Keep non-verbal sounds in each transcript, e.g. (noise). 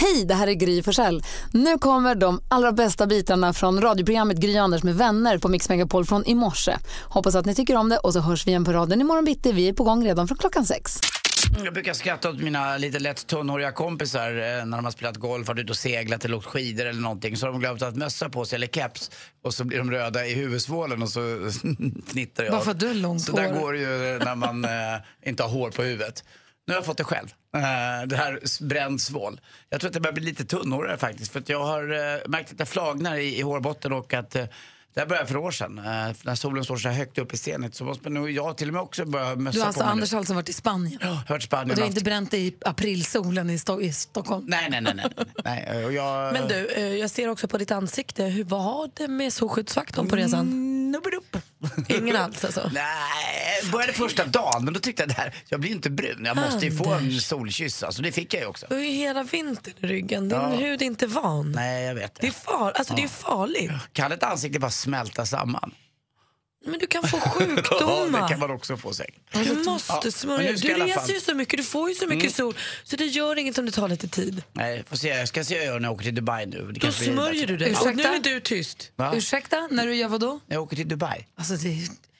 Hej, det här är Gry Forssell. Nu kommer de allra bästa bitarna från radioprogrammet Gry Anders med vänner på Mix Megapol från i morse. Hoppas att ni tycker om det och så hörs vi igen på raden imorgon bitti. Vi är på gång redan från klockan sex. Jag brukar skratta åt mina lite lätt tunnhåriga kompisar eh, när de har spelat golf, varit ute och seglat eller åkt skidor eller någonting. Så har de glömt att mössa på sig eller keps och så blir de röda i huvudsvålen och så (laughs) fnittrar jag. Varför har du långt Så där hår? går det ju när man eh, inte har hår på huvudet. Nu har jag fått det själv. Eh, det här bränd svål. Jag tror att det börjar bli lite tunnhårigare faktiskt. För jag har eh, märkt att det flagnar i, i hårbotten och att eh, det här började för år sedan. När solen står så här högt upp i stenet så måste nog jag till och med också börja mössa Du har alltså på mig. Anders har alltså varit i Spanien? Ja, har varit i Spanien Och du har inte bränt dig i aprilsolen i, Sto- i Stockholm? Nej, nej, nej. nej, nej. (laughs) nej och jag... Men du, jag ser också på ditt ansikte, hur var det med solskyddsfaktorn på resan? Nubbedupp. Ingen alls alltså? Nej, började första dagen, men då tyckte jag det här, jag blir inte brun, jag måste ju få en solkyss. Alltså, det fick jag ju också. Du har ju hela vintern i ryggen, din Ja. hud är inte van. Nej, jag vet Det är, det. far, alltså, det är farligt. Kan ett ansikte bara smälta samman? Men du kan få (laughs) Ja, sjukdomar. det kan man också få säkert. Du måste Ja, smörja. ska Du i reser Mm. ju så mycket, du får ju så mycket sol. Så det gör inget om det tar lite tid. Nej, får se, jag ska se gör när jag åker till Dubai nu. Det Då smörjer du dig. Ursäkta? Nu är du tyst. Va? Ursäkta, när du gör vad då? Jag åker till Dubai. Alltså det,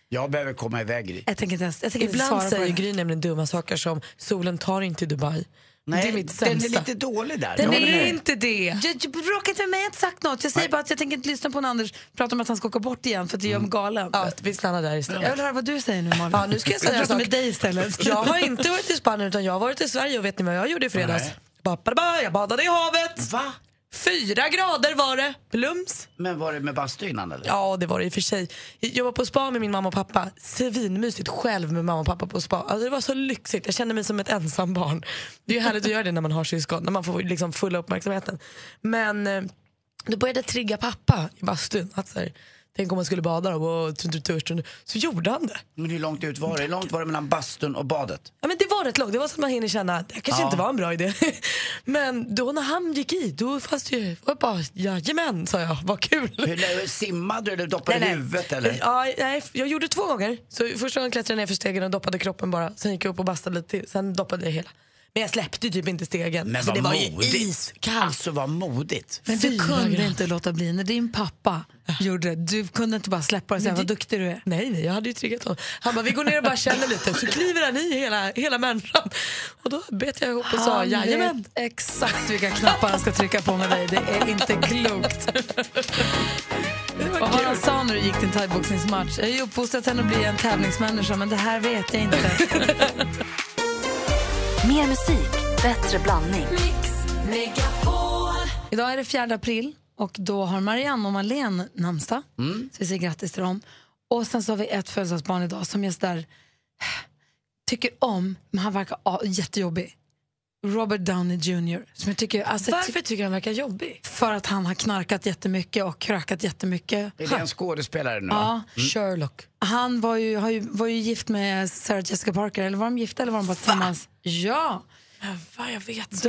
Jag behöver komma iväg Gry. jag tänker inte ens jag tänker inte Ibland svara säger. Gry nämligen dumma saker som solen tar inte i Dubai. Nej, det är mitt den är sämsta. lite dålig där. Den Jag är inte det. Jag, jag, bråka inte med jag inte sagt något. Jag säger Nej. bara att jag tänker inte lyssna på när Anders pratar om att han ska åka bort igen för att det gör mig galen. Ja, vi stannar där istället. Jag vill höra vad du säger nu Malin. Ja, nu ska jag säga sak. med dig istället. Jag har inte varit i Spanien utan jag har varit i Sverige och vet ni vad jag gjorde i fredags? Nej. Ba-ba-ba, Jag badade i havet. Va? Fyra grader var det. Plums. Men var det med bastu innan eller? Ja, det var det i och för sig. Jag var på spa med min mamma och pappa. Svinmysigt själv med mamma och pappa på spa. Alltså, det var så lyxigt. Jag kände mig som ett ensam barn. Det är ju härligt att göra det när man har syskon, när man får liksom fulla uppmärksamheten. Men eh, då började jag trigga pappa i bastun. Att så här, tänk om man skulle bada då. Och. Så gjorde han det. Men hur långt ut var det? Hur långt var det mellan bastun och badet? Ja, men det var rätt långt. Det var så att man hinner känna att det kanske Ja. inte var en bra idé. (laughs) Men då när han gick i, då fanns det ju, det bara jajamän sa jag, vad kul. Hur, simmade du eller doppade huvudet eller? Ja, nej, jag gjorde två gånger. Så första gången klättrade jag ner för stegen och doppade kroppen bara. Sen gick jag upp och bastade lite till. Sen doppade jag hela. Men jag släppte typ inte stegen. Men vad det var ju modigt. iskallt. Alltså vad modigt. Men du Fyra kunde grader. inte låta bli när din pappa gjorde det. Du kunde inte bara släppa det och säga vad duktig du är. Nej, nej, jag hade ju triggat honom. Han bara, vi går ner och bara känner lite. Så kliver han i hela, hela människan. Och då bet jag ihop och sa, jajamän. vet exakt vilka knappar han ska trycka på med dig. Det är inte klokt. (laughs) Vad var han sa när du gick din thaiboxningsmatch? Jag har ju uppfostrat henne att bli en tävlingsmänniska men det här vet jag inte. (laughs) Mer musik, bättre blandning. Idag är det 4 april och då har Marianne och Marlene namnsdag. Mm. Så vi säger grattis till dem. Och sen så har vi ett födelsedagsbarn idag som jag sådär tycker om, men han verkar ah, jättejobbig. Robert Downey Jr. Som jag tycker, alltså, Varför ty- tycker han verkar jobbig? för att han har knarkat jättemycket och krökat jättemycket. Är det en skådespelare nu? Ja, Sherlock. han var ju, har ju, var ju gift med Sarah Jessica Parker, eller var de gifta eller var de bara tillsammans? Ja, Va, jag vet så lite.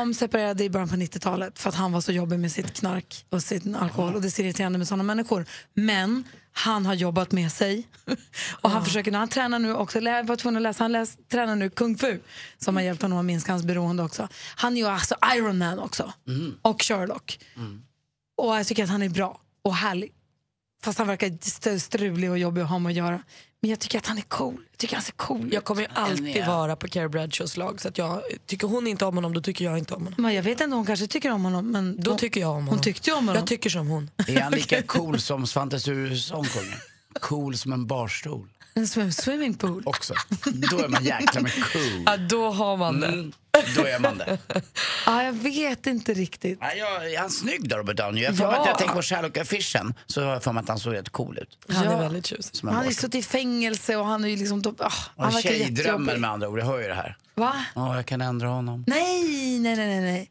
de separerade i början på 90-talet för att han var så jobbig med sitt knark och sin alkohol och det är irriterande med sådana människor. Men han har jobbat med sig (laughs) och han försöker, han tränar nu också, jag var tvungen att läsa, han läs, tränar nu kung fu som har hjälpt honom att minska hans beroende också. Han är ju alltså Iron Man också och Sherlock. Och jag tycker att han är bra och härlig. Fast han verkar st- strulig och jobbig att ha med att göra. Men jag tycker att han är cool. Jag tycker han ser cool ut. Jag kommer ju alltid vara på Carrie Bradshaws lag. Så att jag, tycker hon inte om honom, då tycker jag inte om honom. Men jag vet inte, hon kanske tycker om honom. Men Då hon, tycker jag om honom. Hon tyckte om honom. Jag tycker som hon. Är han lika (laughs) cool som Svante sjunger? Cool som en barstol. En swim, swimmingpool. Också. Då är man jäkla med cool. Ja, då har man det. Mm, då är man det. (laughs) Ja, jag vet inte riktigt. Ja, jag, är han snygg då, Robert Downey? Jag Ja. mig att jag tänker på Sherlock-affischen så har jag för mig att han såg rätt cool ut. Han Ja. är väldigt tjusig. Han har ju suttit i fängelse och han är ju liksom... då- Ah, han verkar jättejobbig. med andra ord, jag hör ju det här. Va? Ja, jag kan ändra honom. Nej, nej, nej, nej, nej.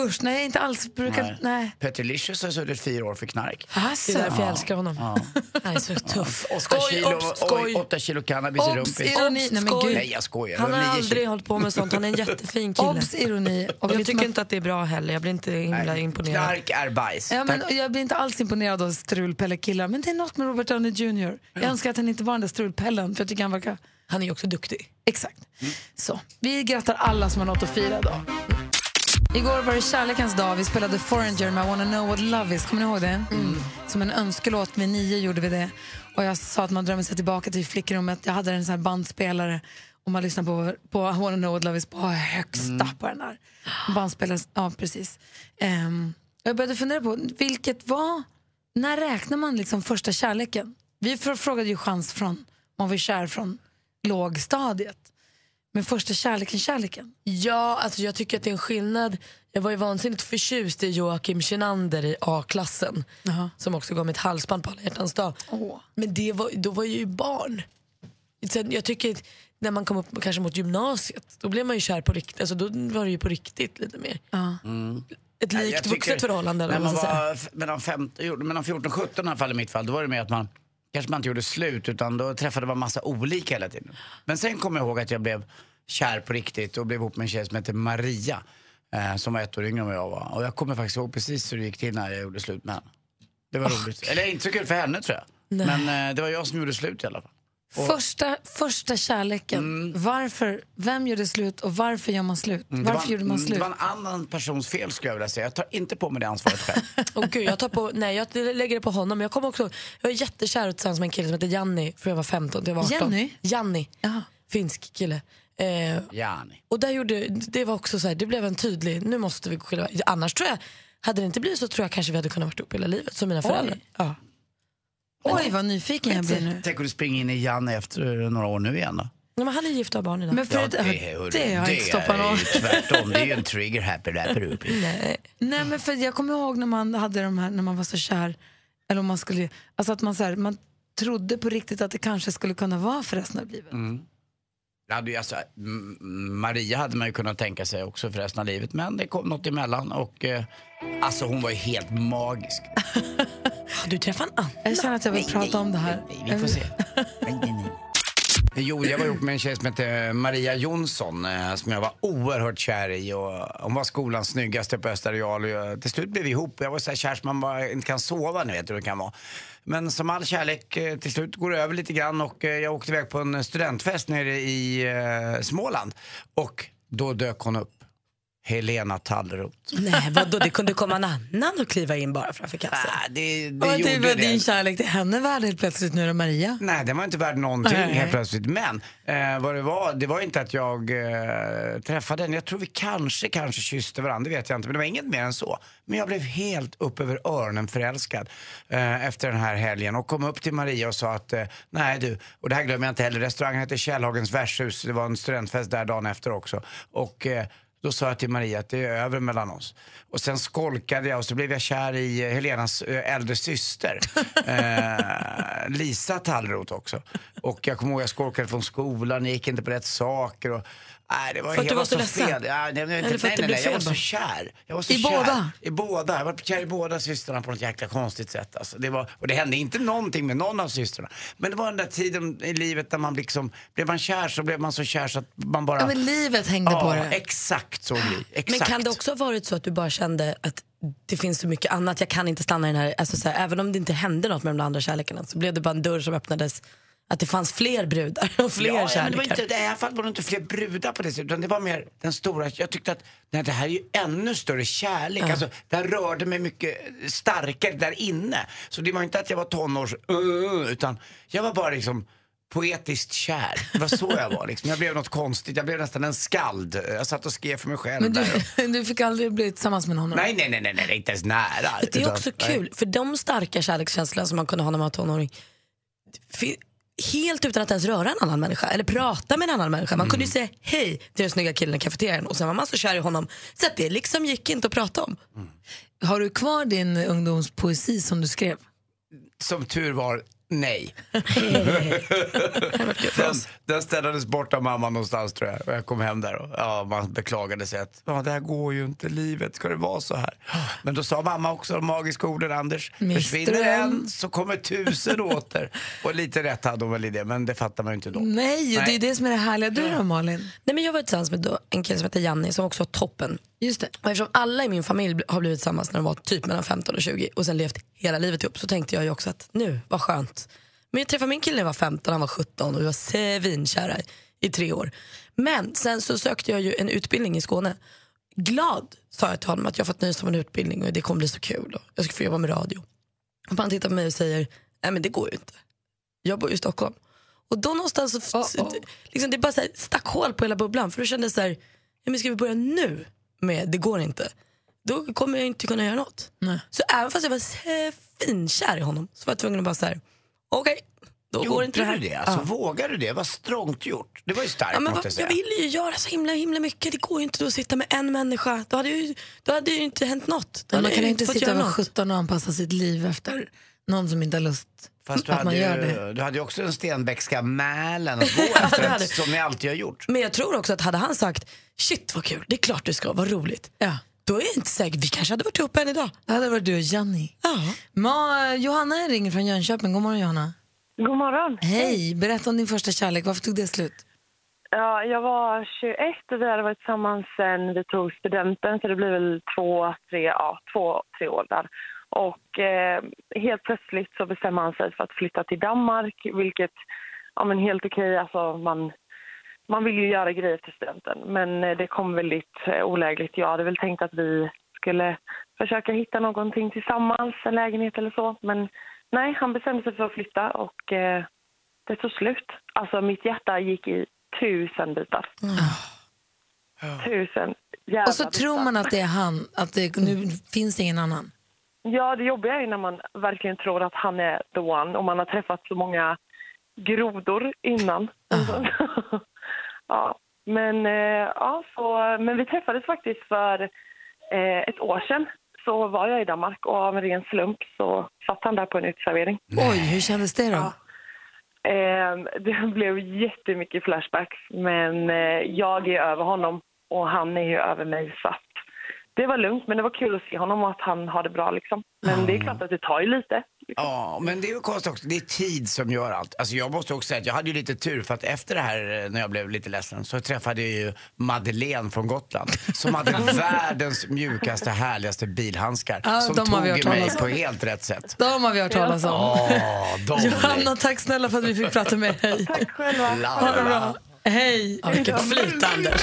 Usch, nej inte alls. Brukar, nej. Nej. Petrolicious har suttit fyra år för knark. Det Alltså. är därför jag älskar honom. Ja. (laughs) Han är så tuff. Åtta Skoj, kilo, obs, oj, skoj. åtta kilo cannabis i Obs, rumpis. ironi. Nej, men gud. Nej, jag skojar. Han har aldrig kilo. hållit på med sånt. Han är en (laughs) jättefin kille. Obs, ironi. Och jag tycker man- inte att det är bra heller. Jag blir inte himla Nej, imponerad. Knark är bajs. Ja, men, jag blir inte alls imponerad av strulpelle-killar. Men det är något med Robert Downey Jr. Jag önskar att han inte var den där strulpellen. För jag tycker han verkar... Han är ju också duktig. Exakt. Så, vi grattar alla som har något att fira idag. Igår var det kärlekens dag. Vi spelade Foreigner med I wanna know what love is. Kommer ni ihåg det? Som en önskelåt. Vid nio gjorde vi det. Och jag sa att man drömmer sig tillbaka till flickrummet. Jag hade en sån här bandspelare och man lyssnar på, på I wanna know what love is på högsta på den här. Bandspelare, ja precis. Ehm, jag började fundera på vilket var, när räknar man liksom första kärleken? Vi fr- frågade ju chans från, man var kär från lågstadiet. Men första kärleken, kärleken? Ja, alltså jag tycker att det är en skillnad. Jag var ju vansinnigt förtjust i Joakim Kinander i A-klassen. Jaha. Som också gav mig ett halsband på alla hjärtans dag. Åh. Men det var, då var jag ju barn. Sen, jag tycker att när man kom upp kanske mot gymnasiet, då blev man ju kär på riktigt. Alltså, då var det ju på riktigt lite mer. Ja. Ett Nej, likt vuxet förhållande. När man man var mellan, 15, jo, mellan 14 och 17 i alla fall i mitt fall, då var det med att man kanske man inte gjorde slut utan då träffade man massa olika hela tiden. Men sen kommer jag ihåg att jag blev kär på riktigt och blev ihop med en tjej som hette Maria. Eh, som var ett år yngre än vad jag var. Och jag kommer faktiskt ihåg precis hur det gick till när jag gjorde slut med henne. Det var roligt. Eller inte så kul för henne tror jag. Men eh, det var jag som gjorde slut i alla fall. Första, första kärleken. Varför, vem gjorde slut och varför gör man slut? Mm, det Varför var, gjorde man mm, slut? Det var en annan persons fel skulle jag vilja säga. Jag tar inte på mig det ansvaret själv. (laughs) Åh gud, jag, tar på, nej, jag lägger det på honom. Jag kommer också, jag var jättekär tillsammans med en kille som hette Janni för jag var 15 till jag var 18. Jenny? Janni, Jaha. finsk kille. Eh, Jani. och där gjorde, det var också så här, det blev en tydlig, nu måste vi skilja Annars tror jag, hade det inte blivit så tror jag kanske vi hade kunnat varit ihop hela livet som mina föräldrar. Ja. Oj, vad nyfiken jag blir nu. Tänk om du springer in i Janne efter några år nu igen då? Nej, men han är gift och har barn idag. Men för Ja, att, hörru, det har jag inte stoppat är någon. ju tvärtom. Det är ju en (laughs) trigger happy rapper upp. Nej. Nej, men för jag kommer ihåg när man hade de här, när man var så kär, eller om man skulle, alltså att man så här, man trodde på riktigt att det kanske skulle kunna vara för resten av livet. Ja, är alltså, Maria hade man ju kunnat tänka sig också för resten av livet. Men det kom något emellan och eh, alltså hon var ju helt magisk. (laughs) Du träffade en annan. Jag känner att jag vill prata om det här. Nej, vi får se. (laughs) Nej, nej, nej. Jo, jag var ihop med en tjej som hette Maria Jonsson eh, som jag var oerhört kär i. Och hon var skolans snyggaste på Österreal. och jag- Till slut blev vi ihop. Jag var så här kär som man bara inte kan sova, ni vet hur det kan vara. Men som all kärlek, eh, till slut går det över lite grann och eh, jag åkte iväg på en studentfest nere i eh, Småland. Och då dök hon upp. Helena Tallroth. Nej, vadå, det kunde komma en annan och kliva in bara framför kassan. Ah, det det Och gjorde det var det. din kärlek till henne värd helt plötsligt nu då, Maria? Nej, den var inte värd någonting Nej. helt plötsligt. Men eh, vad det var, det var inte att jag eh, träffade henne. Jag tror vi kanske, kanske kysste varandra, det vet jag inte. Men det var inget mer än så. Men jag blev helt upp över öronen förälskad eh, efter den här helgen. Och kom upp till Maria och sa att, eh, nej du, och det här glömmer jag inte heller. Restaurangen heter Källhagens värdshus. Det var en studentfest där dagen efter också. Och eh, då sa jag till Maria att det är över mellan oss. Och sen skolkade jag och så blev jag kär i eh, Helenas eh, äldre syster. (laughs) Eh, Lisa Tallroth också. Och jag kommer ihåg jag skolkade från skolan, jag gick inte på rätt saker. Och, nej, det var, För att du var så ledsen? fel. Ja, nej, nej, nej, nej, nej, jag var så kär. Jag var så I kär. båda? I båda. Jag var kär i båda systrarna på något jäkla konstigt sätt. Alltså, det var, och det hände inte någonting med någon av systrarna. Men det var den där tiden i livet där man liksom, blev man kär så blev man så kär så att man bara... Ja, men livet hängde på Ja, det. exakt så blir Exakt. Men kan det också ha varit så att du bara kände att det finns så mycket annat, jag kan inte stanna i den här, alltså så här, även om det inte hände något med de andra kärlekarna så blev det bara en dörr som öppnades, att det fanns fler brudar och fler ja, ja, men kärlekar. det var inte, I alla fall var det inte fler brudar på det sättet, utan det var mer den stora, jag tyckte att nej, det här är ju ännu större kärlek. Alltså, det här rörde mig mycket starkare där inne. Så det var inte att jag var tonårs, uh, utan jag var bara liksom poetiskt kär. Det var så jag var. Liksom. Jag blev något konstigt, jag blev nästan en skald. Jag satt och skrev för mig själv. Men du, (laughs) du fick aldrig bli tillsammans med någon? Nej, nej, nej, nej, nej, inte ens nära. Det är Utan- också nej. kul, för de starka kärlekskänslorna som man kunde ha när man var tonåring, helt utan att ens röra en annan människa eller prata med en annan människa. Man kunde ju säga hej till den snygga killen i kafeterian och sen var man så kär i honom så att det liksom gick inte att prata om. Har du kvar din ungdomspoesi som du skrev? Som tur var, Nej. (laughs) den, den ställdes bort av mamma någonstans tror jag. Och jag kom hem där och ja, man beklagade sig att ja, det här går ju inte, livet, ska det vara så här? (gasps) Men då sa mamma också de magiska orden, Anders, Mister försvinner en? en så kommer tusen (laughs) åter. Och lite rätt hade hon väl i det, men det fattar man ju inte då. Nej, och det är det som är det härliga. Du då Malin? Nej, men jag var tillsammans med en kille som heter Janni som också var toppen. Just det. Och eftersom alla i min familj har blivit tillsammans när de var typ mellan 15 och 20 och sen levt hela livet ihop så tänkte jag ju också att nu, vad skönt. Men jag träffade min kille när jag var 15, han var 17 och vi var svinkära i, i tre år. Men sen så sökte jag ju en utbildning i Skåne. Glad sa jag till honom att jag fått nys om en utbildning och det kommer bli så kul. Och jag ska få jobba med radio. Och han tittar på mig och säger, nej men det går ju inte. Jag bor ju i Stockholm. Och då någonstans så, liksom, det bara så här, stack hål på hela bubblan. För då kände jag så här, ja, men ska vi börja nu med det går inte. Då kommer jag inte kunna göra något. Så även fast jag var svinkär i honom så var jag tvungen att bara så här, okej, då går inte det Gjorde här. du det? Alltså, Ja. Vågar du det? Vad strångt gjort. Det var ju starkt Ja, men måste vad, jag säga. jag ville ju göra så himla himla mycket. Det går ju inte då att sitta med en människa. Då hade ju, då hade ju inte hänt något. Man kan ju inte sitta och vara något. 17 och anpassa sitt liv efter någon som inte har lust Fast du att man hade, gör ju, det. du hade ju också den Stenbeckska mälen att (laughs) gå Ja, efter, det som ni alltid har gjort. Men jag tror också att hade han sagt shit vad kul, det är klart du ska, vad roligt. Ja. Då är jag inte säker, vi kanske hade varit ihop än idag. Det hade varit du och Jenny. Ja. Ma, Johanna ringer från Jönköping. God morgon Johanna. God morgon. Hej, berätta om din första kärlek. Varför tog det slut? Ja, jag var 21 och vi hade varit tillsammans sen vi tog studenten så det blir väl två, tre, ja, två, tre år där. Och eh, helt plötsligt så bestämmer han sig för att flytta till Danmark vilket, ja men helt okej, alltså man, man vill ju göra grejer efter studenten men eh, det kom väldigt eh, olägligt. Jag hade väl tänkt att vi skulle försöka hitta någonting tillsammans, en lägenhet eller så men nej, han bestämde sig för att flytta och eh, det tog slut. Alltså mitt hjärta gick i tusen bitar. Tusen jävla Och så bitar. tror man att det är han, att det, nu finns det ingen annan. Ja, det jobbiga är när man verkligen tror att han är the one och man har träffat så många grodor innan. (laughs) ja, men, eh, ja, så, men vi träffades faktiskt för eh, ett år sedan. Så var jag i Danmark och av en ren slump så satt han där på en uteservering. Oj, hur kändes det då? Eh, (laughs) det blev jättemycket flashbacks, men eh, jag är över honom och han är ju över mig. Så det var lugnt, men det var kul att se honom och att han har det bra. Liksom. Men det är klart att det tar ju lite. Ja, men det är ju konstigt också. Det är tid som gör allt. Alltså jag måste också säga att jag hade ju lite tur för att efter det här, eh, när jag blev lite ledsen, så träffade jag ju Madeleine från Gotland. Som hade (laughs) världens mjukaste, härligaste bilhandskar. Ja, som de har vi tog hört mig talas om. på helt rätt sätt. De har vi hört talas om. Åh, de (laughs) Johanna, tack snälla för att vi fick prata med dig. (laughs) Tack själva. Ha det bra. Hej. Ja, vilket flyt Anders.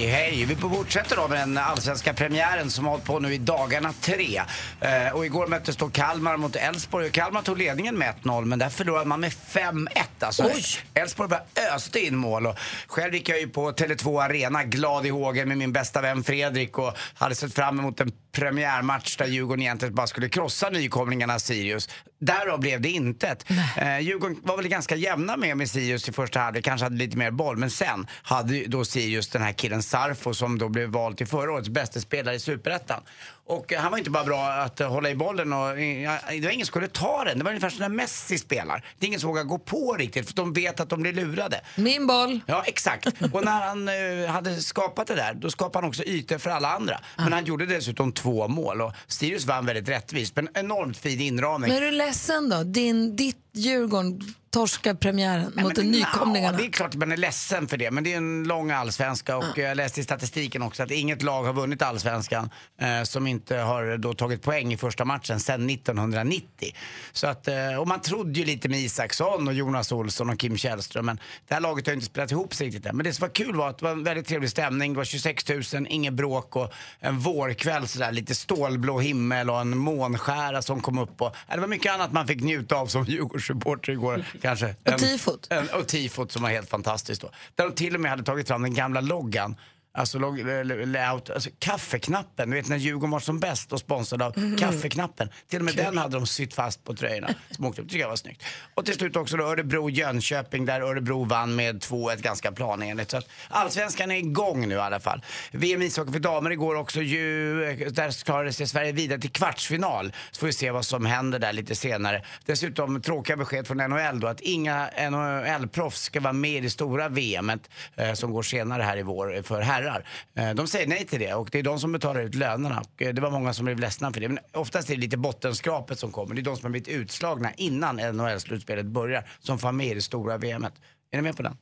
hej. Vi fortsätter då med den allsvenska premiären som har hållit på nu i dagarna tre. Eh, och igår möttes då Kalmar mot Elfsborg. Och Kalmar tog ledningen med 1-0 men där förlorade man med 5-1. Alltså, Elfsborg bara öste in mål. Och själv gick jag ju på Tele2 Arena glad i hågen med min bästa vän Fredrik och hade sett fram emot en premiärmatch där Djurgården egentligen bara skulle krossa nykomlingarna Sirius. Därav blev det intet. Eh, Djurgården var väl ganska jämna med med Sirius i första halvlek, kanske hade lite mer boll. Men sen hade då Sirius den här killen Sarfo som då blev vald till förra årets bästa spelare i Superettan. Och eh, han var inte bara bra att eh, hålla i bollen och eh, det var ingen som skulle ta den. Det var ungefär som när Messi spelar. Det är ingen som vågar gå på riktigt för de vet att de blir lurade. Min boll. Ja, exakt. Och när han eh, hade skapat det där, då skapade han också ytor för alla andra. Men han gjorde dessutom två mål och Sirius vann väldigt rättvist. Men enormt fin inramning. Men är du ledsen då? Din, ditt Djurgården torskar premiären Nej, mot men nykomlingarna. Ja, det är klart att man är ledsen för det, men det är en lång allsvenska och jag läste i statistiken också att inget lag har vunnit allsvenskan eh, som inte har då tagit poäng i första matchen sedan 1990. Så att, eh, och man trodde ju lite med Isaksson och Jonas Olsson och Kim Källström, men det här laget har inte spelat ihop sig riktigt än. Men det som var kul var att det var en väldigt trevlig stämning, det var 26 000, inget bråk och en vårkväll sådär, lite stålblå himmel och en månskära som kom upp. Och, ja, det var mycket annat man fick njuta av som (laughs) Djurgårdssupporter igår kanske. Och En- tifot. en, och tifot som var helt fantastiskt då. Där de till och med hade tagit fram den gamla loggan Alltså, layout, alltså kaffeknappen, du vet när Djurgården var som bäst och sponsrad av Mhm. kaffeknappen. Till och med den hade de sytt fast på tröjorna. Upp, tycker jag var snyggt. Och till slut också då Örebro-Jönköping där Örebro vann med 2-1 ganska planenligt. Så att allsvenskan är igång nu i alla fall. VM ishockey för damer igår också ju, där klarade sig Sverige vidare till kvartsfinal. Så får vi se vad som händer där lite senare. Dessutom tråkiga besked från NHL då att inga NHL-proffs ska vara med i det stora VMet eh, som går senare här i vår för herrar. Eh, de säger nej till det och det är de som betalar ut lönerna. Och, eh, det var många som blev ledsna för det. Men oftast är det lite bottenskrapet som kommer. Det är de som har blivit utslagna innan NHL-slutspelet börjar som får med i det stora VMet. Är ni med på den?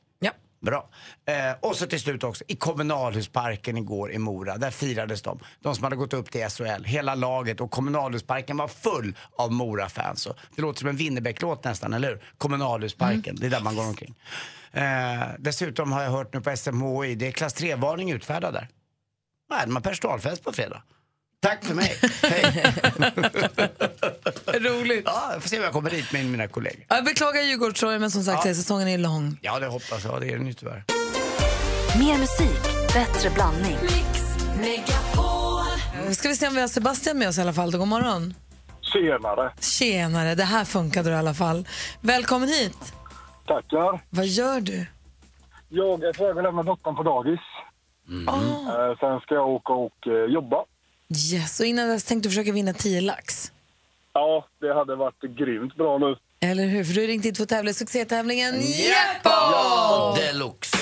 Bra. Eh, och så till slut också, i kommunalhusparken igår i Mora, där firades de. De som hade gått upp till SHL, hela laget och kommunalhusparken var full av Mora-fans. Det låter som en Winnerbäck-låt nästan, eller hur? Kommunalhusparken, det är där man går omkring. Eh, dessutom har jag hört nu på SMHI, det är klass 3-varning utfärdad där. Nej, de har personalfest på fredag. Tack för mig. (laughs) Hej. (laughs) Roligt. Ja, jag får se om jag kommer dit med mina kollegor. Jag beklagar Djurgårdströjan, men som sagt, Ja. säsongen är lång. Ja, det hoppas jag. Det är den ju tyvärr. Mer musik, bättre blandning. Eh, Ska vi se om vi har Sebastian med oss i alla fall. Då, god morgon. Tjenare. Tjenare, det här funkade i alla fall. Välkommen hit. Tackar. Vad gör du? Jag är på väg att lämna dottern på dagis. Eh, Sen ska jag åka och eh, jobba. Yes, och innan dess tänkte du försöka vinna 10 lax. Ja, det hade varit grymt bra nu. Eller hur? För du har ringt hit för att tävla i succétävlingen Ja! Deluxe.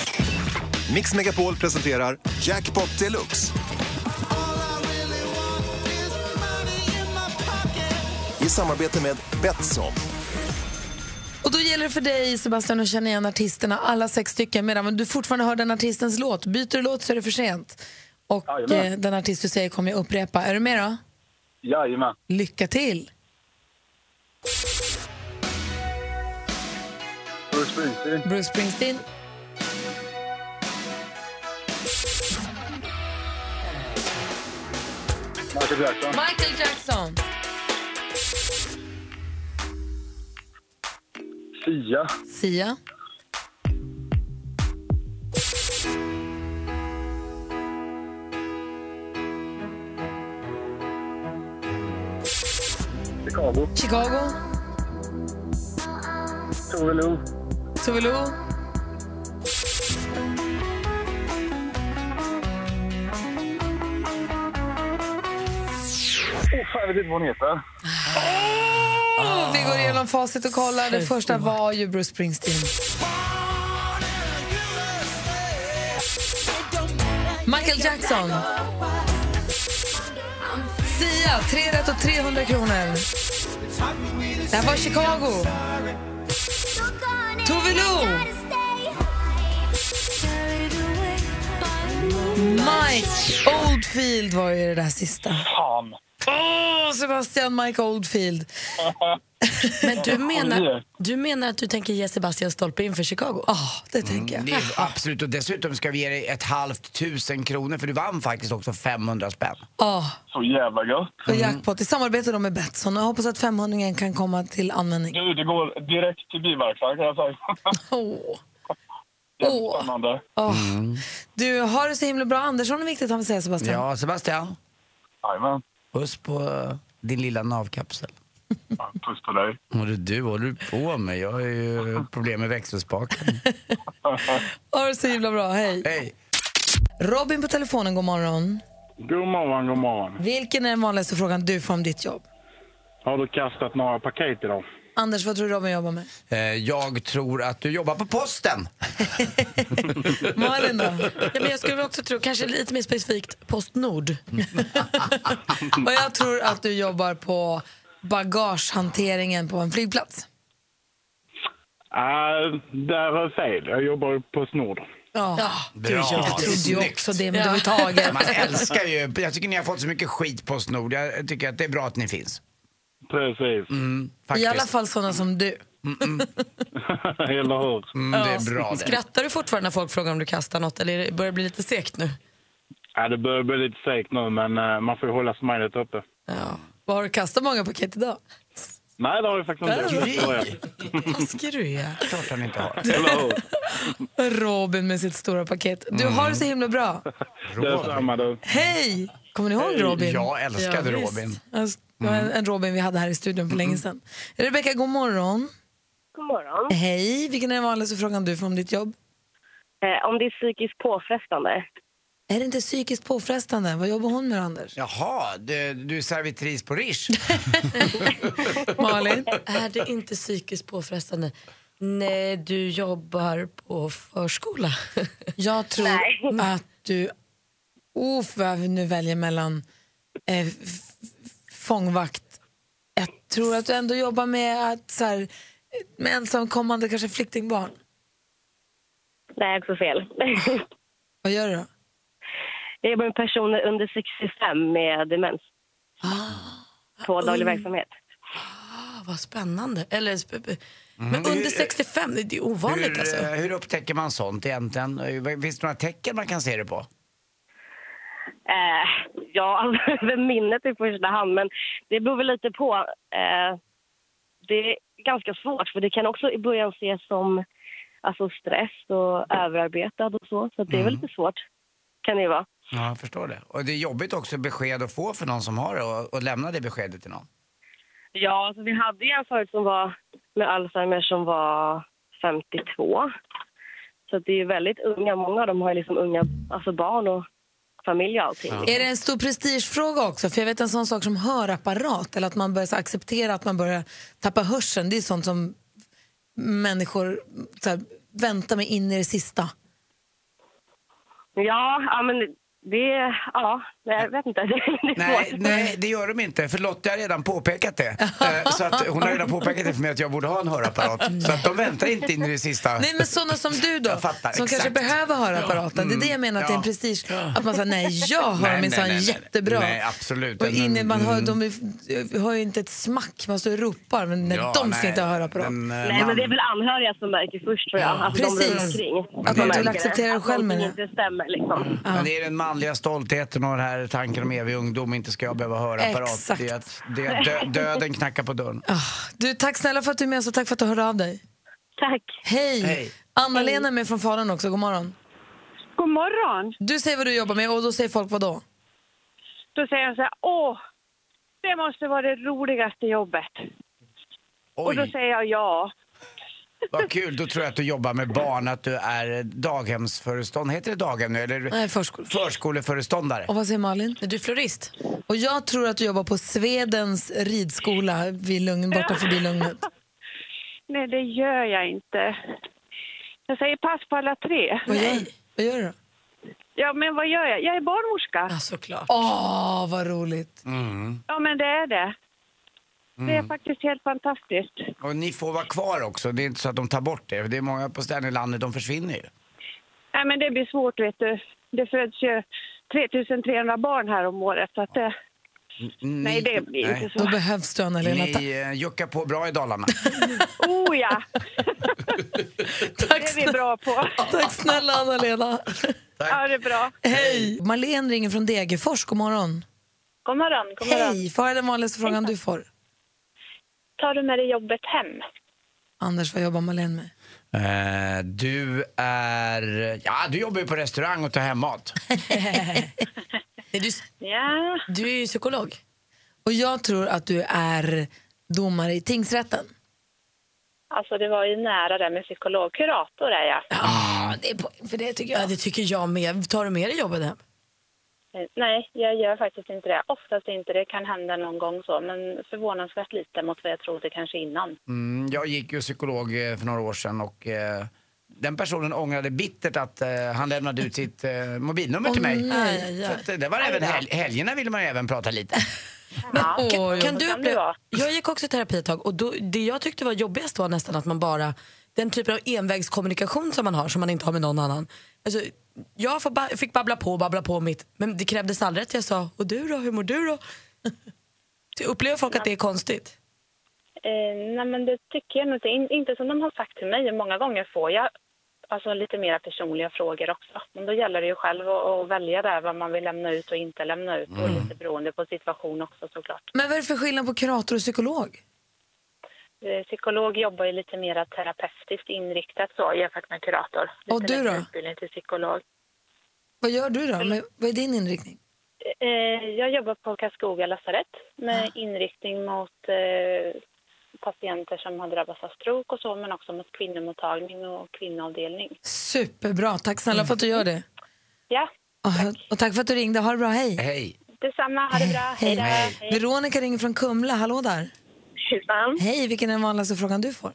Mix Megapol presenterar Jackpot Deluxe. I samarbete med Betsson. Och då gäller det för dig, Sebastian, att känna igen artisterna, alla sex stycken, medan du fortfarande hör den artistens låt. Byter du låt så är det för sent. Och Jajamän. eh, den artist du säger kommer jag upprepa. Är du med då? Jajamän. Lycka till! Bruce Springsteen. Bruce Springsteen. Michael Jackson. Michael Jackson. Sia. Sia. Chicago. Chicago. Tove Lo. Tove Lo. Oh, jag vet inte vad hon heter. Oh, vi går igenom facit och kollar. Det första var ju Bruce Springsteen. Michael Jackson. Sia, tre rätt och 300 kronor. Det här var Chicago. Tove Lo. Mike Oldfield var ju det där sista. Fan. Åh, Sebastian Mike Oldfield. (laughs) Men du menar, du menar att du tänker ge Sebastian stolpe in för Chicago? Ja, det tänker jag. Det är absolut, och dessutom ska vi ge dig ett halvt tusen kronor för du vann faktiskt också 500 spänn. Ja. Så jävla gött. Och jackpot i samarbete då med Betsson. Och jag hoppas att 500 kan komma till användning. Du, det går direkt till biverkstaden kan jag säga. (laughs) Åh. Jättespännande. Åh. Du, har det så himla bra. Andersson är viktigt han vill säga Sebastian. Ja, Sebastian. Jajamän. Puss på eh, din lilla navkapsel. Puss på dig. Och du, du håller du på med? Jag har ju problem med växelspaken. (laughs) Ha det så himla bra. Hej. Hej. Robin på telefonen, god morgon. God morgon, god morgon. Vilken är den vanligaste frågan du får om ditt jobb? Har du kastat några paket idag? Anders, vad tror du Robin jobbar med? Eh, Jag tror att du jobbar på posten. (laughs) Malin då? Ja, men jag skulle också tro, kanske lite mer specifikt, Postnord. (laughs) Och jag tror att du jobbar på bagagehanteringen på en flygplats. Uh, där har fel. Jag jobbar på Snord. Ja, Bra. jag trodde ju också det, men det var ju taget. Man älskar ju, jag tycker ni har fått så mycket skit på Snord. Jag tycker att det är bra att ni finns. Precis. Mm, I faktiskt. alla fall sådana som du. (laughs) Eller hur? Mm, det är bra det. Skrattar du fortfarande när folk frågar om du kastar något eller börjar det bli lite segt nu? Ja, det börjar bli lite segt nu, men eh, man får ju hålla smilet uppe. Vad Har du kastat många paket idag? Nej, det har jag faktiskt inte. Jag. Taskig du är. Klart han inte har. Robin med sitt stora paket. Du har det så himla bra. Detsamma du. Hej! Kommer ni ihåg Robin? Jag älskade visst. Robin. Alltså, var en- en Robin vi hade här i studion för länge sedan. Rebecka, god morgon. God morgon. Hej, vilken är den vanligaste frågan du får om ditt jobb? Eh, om det är psykiskt påfrestande. Är det inte psykiskt påfrestande? Vad jobbar hon med Anders? Jaha, du, du är servitris på Rish. (laughs) Malin? Är det inte psykiskt påfrestande? Nej, du jobbar på förskola. (laughs) Jag tror att du... Uff, vad vi nu väljer mellan eh, fångvakt. Jag tror att du ändå jobbar med att så här, med ensamkommande kanske flyktingbarn. Nej, också fel. Vad gör du då? Jag jobbar med personer under 65 med demens. På daglig Mm. verksamhet. Ah, vad spännande. Eller, Mm. Men under Hur- 65, det är ovanligt hur, alltså. hur upptäcker man sånt egentligen? Finns det några tecken man kan se det på? Eh, ja, (laughs) alltså, minnet i första hand, men det beror väl lite på. Eh, det är ganska svårt, för det kan också i början ses som alltså, stress och överarbetad och så. Så det är väl Mm. lite svårt, kan det ju vara. Ja, jag förstår det. Och det är jobbigt också besked att få för någon som har det och, och lämna det beskedet till någon. Ja, alltså, vi hade en förut som var med Alzheimer som var 52. Så det är ju väldigt unga. Många av dem har liksom unga alltså barn och familj och allting. Är det en stor prestigefråga också? För jag vet en sån sak som hörapparat eller att man börjar acceptera att man börjar tappa hörseln. Det är sånt som människor så här, väntar med in i det sista. Ja, ja men det... Ja, jag vet inte. (laughs) Det Nej, nej, det gör de inte. För Lotta har redan påpekat det. (laughs) Eh, så att hon har redan påpekat det för mig att jag borde ha en hörapparat. Så att de väntar inte in i det sista. Nej, men sådana som du då, fattar, som exakt. kanske behöver hörapparaten. Det är det jag menar, att det är en Ja. prestige. Att man säger nej, jag hör minsann jättebra. Nej, absolut. Och inne, man hör, Mm. de hör ju inte ett smack, man står och ropar, men nej, Ja, de ska nej. inte ha hörapparat. Men, eh, Nej, men det är väl anhöriga som märker först tror jag. Alltså, de Precis. omkring. Att man inte vill märker acceptera det Att själv med någonting inte stämmer liksom. Men det är den manliga stoltheten och den här tanken om evig ungdom. Inte ska jag behöva höra apparat. Exakt. Det det dö, (laughs) döden knackar på dörren. Du, tack snälla för att du är med oss och tack för att du hörde av dig. Tack. Hej! Hej. Anna-Lena är med från Falun också, god morgon. God morgon. Du säger vad du jobbar med och då säger folk vad då? Då säger de så här, åh, det måste vara det roligaste jobbet. Och då Oj, säger jag ja. Vad kul. Då tror jag att du jobbar med barn, att du är daghemsföreståndare. Heter det daghem nu? Eller Nej, förskole. förskoleföreståndare? Och vad säger Malin? Är du florist? Och jag tror att du jobbar på Svedens ridskola vid Lugn, borta förbi Lugnet. (laughs) Nej, det gör jag inte. Jag säger pass på alla tre. Vad gör, vad gör du då? Ja, men vad gör jag? Jag är barnmorska. Ja, såklart. Åh, vad roligt. Mm. Ja, men det är det. Det är faktiskt helt fantastiskt. Och ni får vara kvar också. Det är inte så att de tar bort det. Det är många på ställen i landet, de försvinner ju. Nej, men det blir svårt, vet du. Det föds ju 3300 barn här om året, så att det... Ni, Nej, det blir nej. inte så. Då behövs du, Anna-Lena. Ni eh, juckar på bra i Dalarna. (laughs) Oh ja! (laughs) Tack, Det är vi bra på. (laughs) tack snälla, Anna-Lena. Ja, det är bra. Hej! Marlene ringer från Degerfors, god morgon. God morgon. God morgon. Hej! Vad är den vanligaste frågan du får? Tar du med dig jobbet hem? Anders, vad jobbar Marlene med? Eh, du är... Ja, du jobbar ju på restaurang och tar hem mat. (laughs) Nej, du, Ja. du är ju psykolog. Och jag tror att du är domare i tingsrätten. Alltså det var ju nära det med psykolog. Kurator är jag. Ja, det är poäng för det tycker jag. Ja, det tycker jag med. Tar du med dig jobbet hem? Eh, Nej, jag gör faktiskt inte det. Oftast inte. Det kan hända någon gång så, men förvånansvärt lite mot vad jag trodde kanske innan. Mm, jag gick ju psykolog eh, för några år sedan och eh, den personen ångrade bittert att eh, han lämnade ut sitt eh, mobilnummer till mig. nej. Aj, Så eh, det var även hel helgerna ville man ju även prata lite. (laughs) Ja. Oj, Kan du kan jag gick också i terapi ett tag och då, det jag tyckte var jobbigast var nästan att man bara, den typen av envägskommunikation som man har som man inte har med någon annan. Alltså, jag fick babbla på och babbla på mitt, men det krävdes aldrig att jag sa, och du då, hur mår du då? (laughs) Upplever folk att det är konstigt? Eh, nej, men det tycker jag inte. In, inte som de har sagt till mig. Många gånger får jag alltså, lite mer personliga frågor också. Men då gäller det ju själv att, att välja där vad man vill lämna ut och inte lämna ut. Och lite beroende på situation också såklart. Men vad är det för skillnad på kurator och psykolog? Eh, Psykolog jobbar ju lite mer terapeutiskt inriktat så jämfört med kurator. Lite Och du då? Utbildning till psykolog. Vad gör du då? Men, vad är din inriktning? Eh, Jag jobbar på Karlskoga lasarett med inriktning mot eh, patienter som har drabbats av stroke och så, men också mot kvinnomottagning och kvinnoavdelning. Superbra. Tack snälla för att du gör det. Ja, Och, och tack för att du ringde. Ha det bra. Hej. Hej. detsamma. Ha det bra. Hej då. Hej. Veronica ringer från Kumla. Hallå där. Tjusan. Hej, vilken är den vanligaste frågan du får?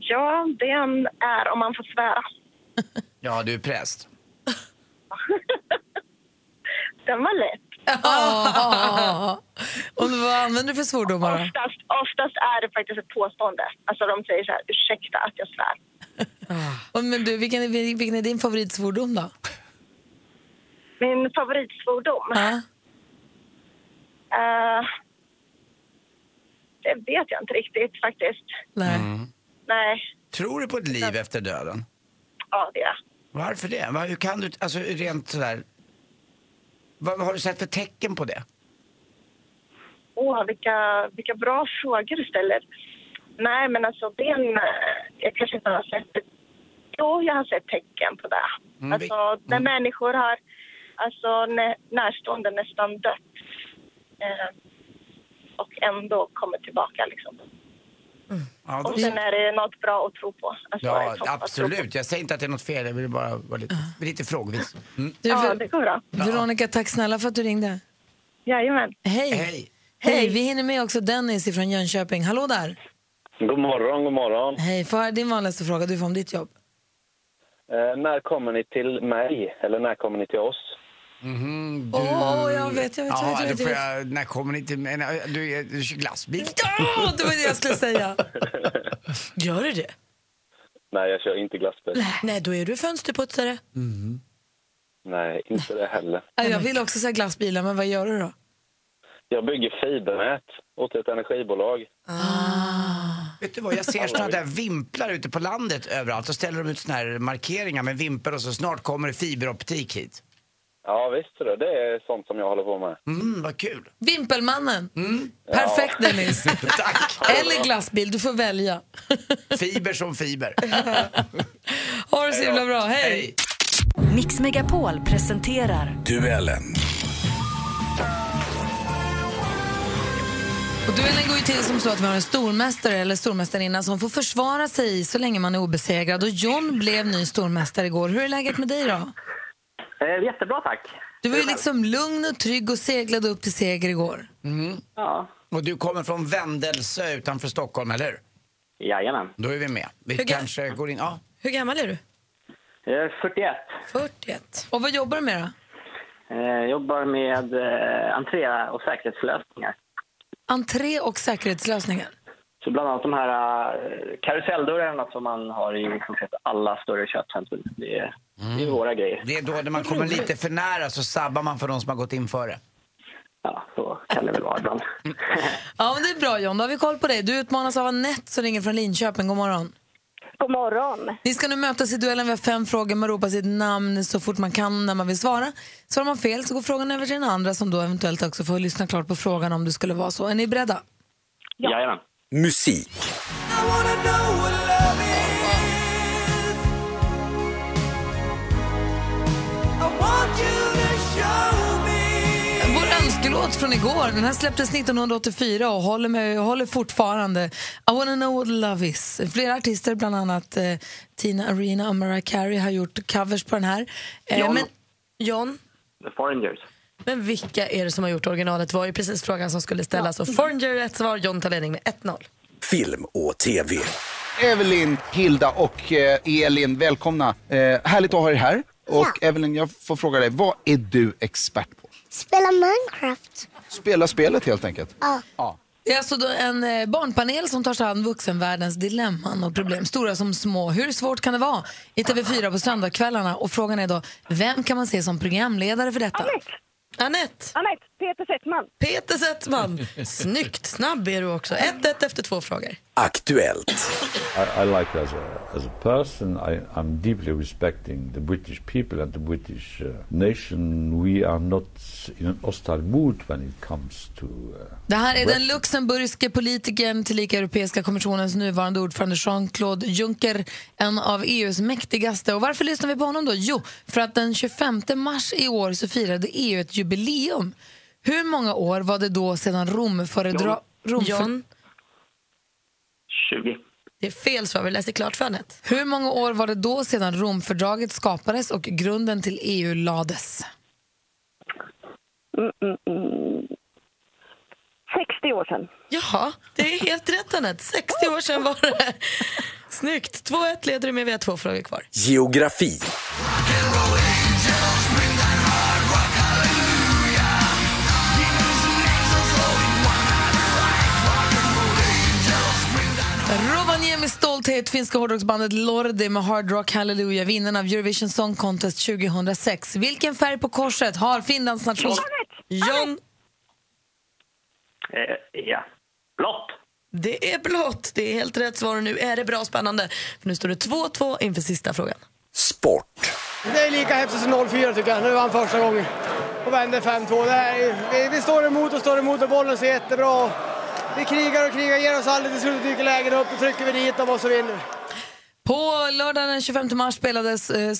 Ja, den är om man får svära. (laughs) Ja, du är präst. (laughs) Den var lätt. Ja. (laughs) Och vad använder du för svordomar? Oftast, oftast är det faktiskt ett påstående. Alltså de säger så här, ursäkta att jag svär. Och, men du, vilken, är, vilken är din favoritsvordom då? Min favoritsvordom? Ja. Eh, det vet jag inte riktigt faktiskt. Nej. Nej, Tror du på ett liv efter döden? ja det är Varför det? Hur kan du, alltså rent sådär... Vad har du sett för tecken på det? Åh, vilka, vilka bra frågor du ställer. Nej, men alltså det är en, eh, Jag kanske inte har sett det. Jo, jag har sett tecken på det. Mm, alltså när människor har alltså, nä, närstående nästan dött eh, ändå kommer tillbaka liksom. Ja, då- Och sen är det något bra att tro på. Alltså, Ja, absolut. Jag säger inte att det är något fel, jag vill bara vara lite, lite frågvis. Mm. Du, Ja, det går bra. Veronica, tack snälla för att du ringde. Jajamän. Hej. Hej. Hej, vi hinner med också Dennis från Jönköping. Hallå där. God morgon, god morgon. Hej, få höra din vanligaste fråga du får om ditt jobb. Eh, när kommer ni till mig? Eller när kommer ni till oss? Mhm, Åh, jag vet, jag vet, jag Ja, vet, jag vet, jag jag, när kommer ni till mig? Du, är- du glassbil? Ja, det var det jag skulle säga. (laughs) Gör du det? Nej, jag kör inte glassbil. Nej, då är du fönsterputsare. Nej, inte det heller. Ja, Jag vill också säga glassbilar, men vad gör du då? Jag bygger fibernät åt ett energibolag. Vet du vad, jag ser såna där vimplar ute på landet överallt. Då ställer de ut såna här markeringar med vimplar och så snart kommer det fiberoptik hit. Ja, visst det. Det är sånt som jag håller på med. Mm, vad kul. Vimpelmannen. Perfekt Ja. Dennis. (laughs) Tack. Eller glassbil, du får välja. (laughs) Fiber som fiber. (laughs) Ha det så himla bra, hej. Mix Megapol presenterar Duellen. Och duellen går ju till som så att vi har en stormästare eller stormästarinna som får försvara sig så länge man är obesegrad. Och John blev ny stormästare igår. Hur är läget med dig då? Eh, jättebra, tack. Du var ju liksom lugn och trygg och seglade upp till seger igår. Mm. Ja. Och du kommer från Vändelsö utanför Stockholm, eller hur? Jajamän. Då är vi med. Vi Hur ga- kanske går in... Ja. Hur gammal är du? Jag är 41. 41. Och vad jobbar du med då? Eh, jobbar med eh, entré och säkerhetslösningar. Entré och säkerhetslösningar. Så bland annat de här eh, karuselldörrarna som man har i stort sett alla större köpcentrum. Det är, det är våra grejer. Det är då när man kommer lite för nära så sabbar man för de som har gått in före. Ja, så kan det väl vara ibland. Ja, men det är bra John. Då har vi koll på dig. Du utmanas av Anette som ringer från Linköping. God morgon. God morgon. Ni ska nu mötas i duellen. Vi har fem frågor. Man ropar sitt namn så fort man kan när man vill svara. Svarar man fel så går frågan över till den andra som då eventuellt också får lyssna klart på frågan om det skulle vara så. Är ni beredda? Jajamän. Musik. Vår önskelåt från igår, den här släpptes 1984 och håller, med, håller fortfarande. I wanna know what love is. Flera artister, bland annat eh, Tina Arena och Mariah Carey har gjort covers på den här. Eh, John. men, John, The Foreigners. Men vilka är det som har gjort originalet? var ju precis frågan som skulle ställas. Och Foreigner är rätt svar. John tar ledning med 1-0. Film och TV. Evelyn, Hilda och eh, Elin, välkomna. Eh, härligt att ha er här. Och Evelyn, jag får fråga dig, vad är du expert på? Spela Minecraft. Spela spelet helt enkelt. Ja. Ja. det är alltså då en eh, barnpanel som tar sig an vuxenvärldens dilemman och problem, stora som små. Hur svårt kan det vara? I TV4 på söndagskvällarna. Och frågan är då, vem kan man se som programledare för detta? Anette. Anette. Anette. Peter Settman. Peter Settman. Snyggt, snabb är du också. 1-1 efter två frågor. Aktuellt. I, I like as a, as a person, I, I'm deeply respecting the British people and the British uh, nation. We are not in an hostile mood when it comes to... Uh, Det här är den luxemburgske politikern tillika Europeiska kommissionens nuvarande ordförande Jean-Claude Juncker, en av EUs mäktigaste. Och varför lyssnar vi på honom då? Jo, för att den 25 mars i år så firade EU ett jubileum. Hur många år var det då sedan Romföredra... Romför... John. 20. Det är fel svar, vi läser klart för Anette. Hur många år var det då sedan Romfördraget skapades och grunden till EU lades? Mm, mm, mm. 60 år sedan. Jaha, det är helt rätt Anette. 60 år sedan var det. Snyggt. 2-1 leder du med, vi har två frågor kvar. Geografi. Stolthet, finska hårdrocksbandet Lordi med Hard Rock Hallelujah, vinnarna av Eurovision Song Contest 2006. Vilken färg på korset har Finlands nation... John. Eh, ja. Blått. Det är blått. Det är helt rätt svar nu är det bra spännande. För nu står det 2-2 inför sista frågan. Sport. Det är lika häftigt som 04 tycker jag. Nu vann första gången och vände 5-2. Det är, vi, vi står emot och står emot och bollen ser jättebra. Vi krigar och krigar, ger oss aldrig. Till slut dyker lägen upp och trycker vi dit dem och så vinner På lördagen den 25 mars spelades, eh,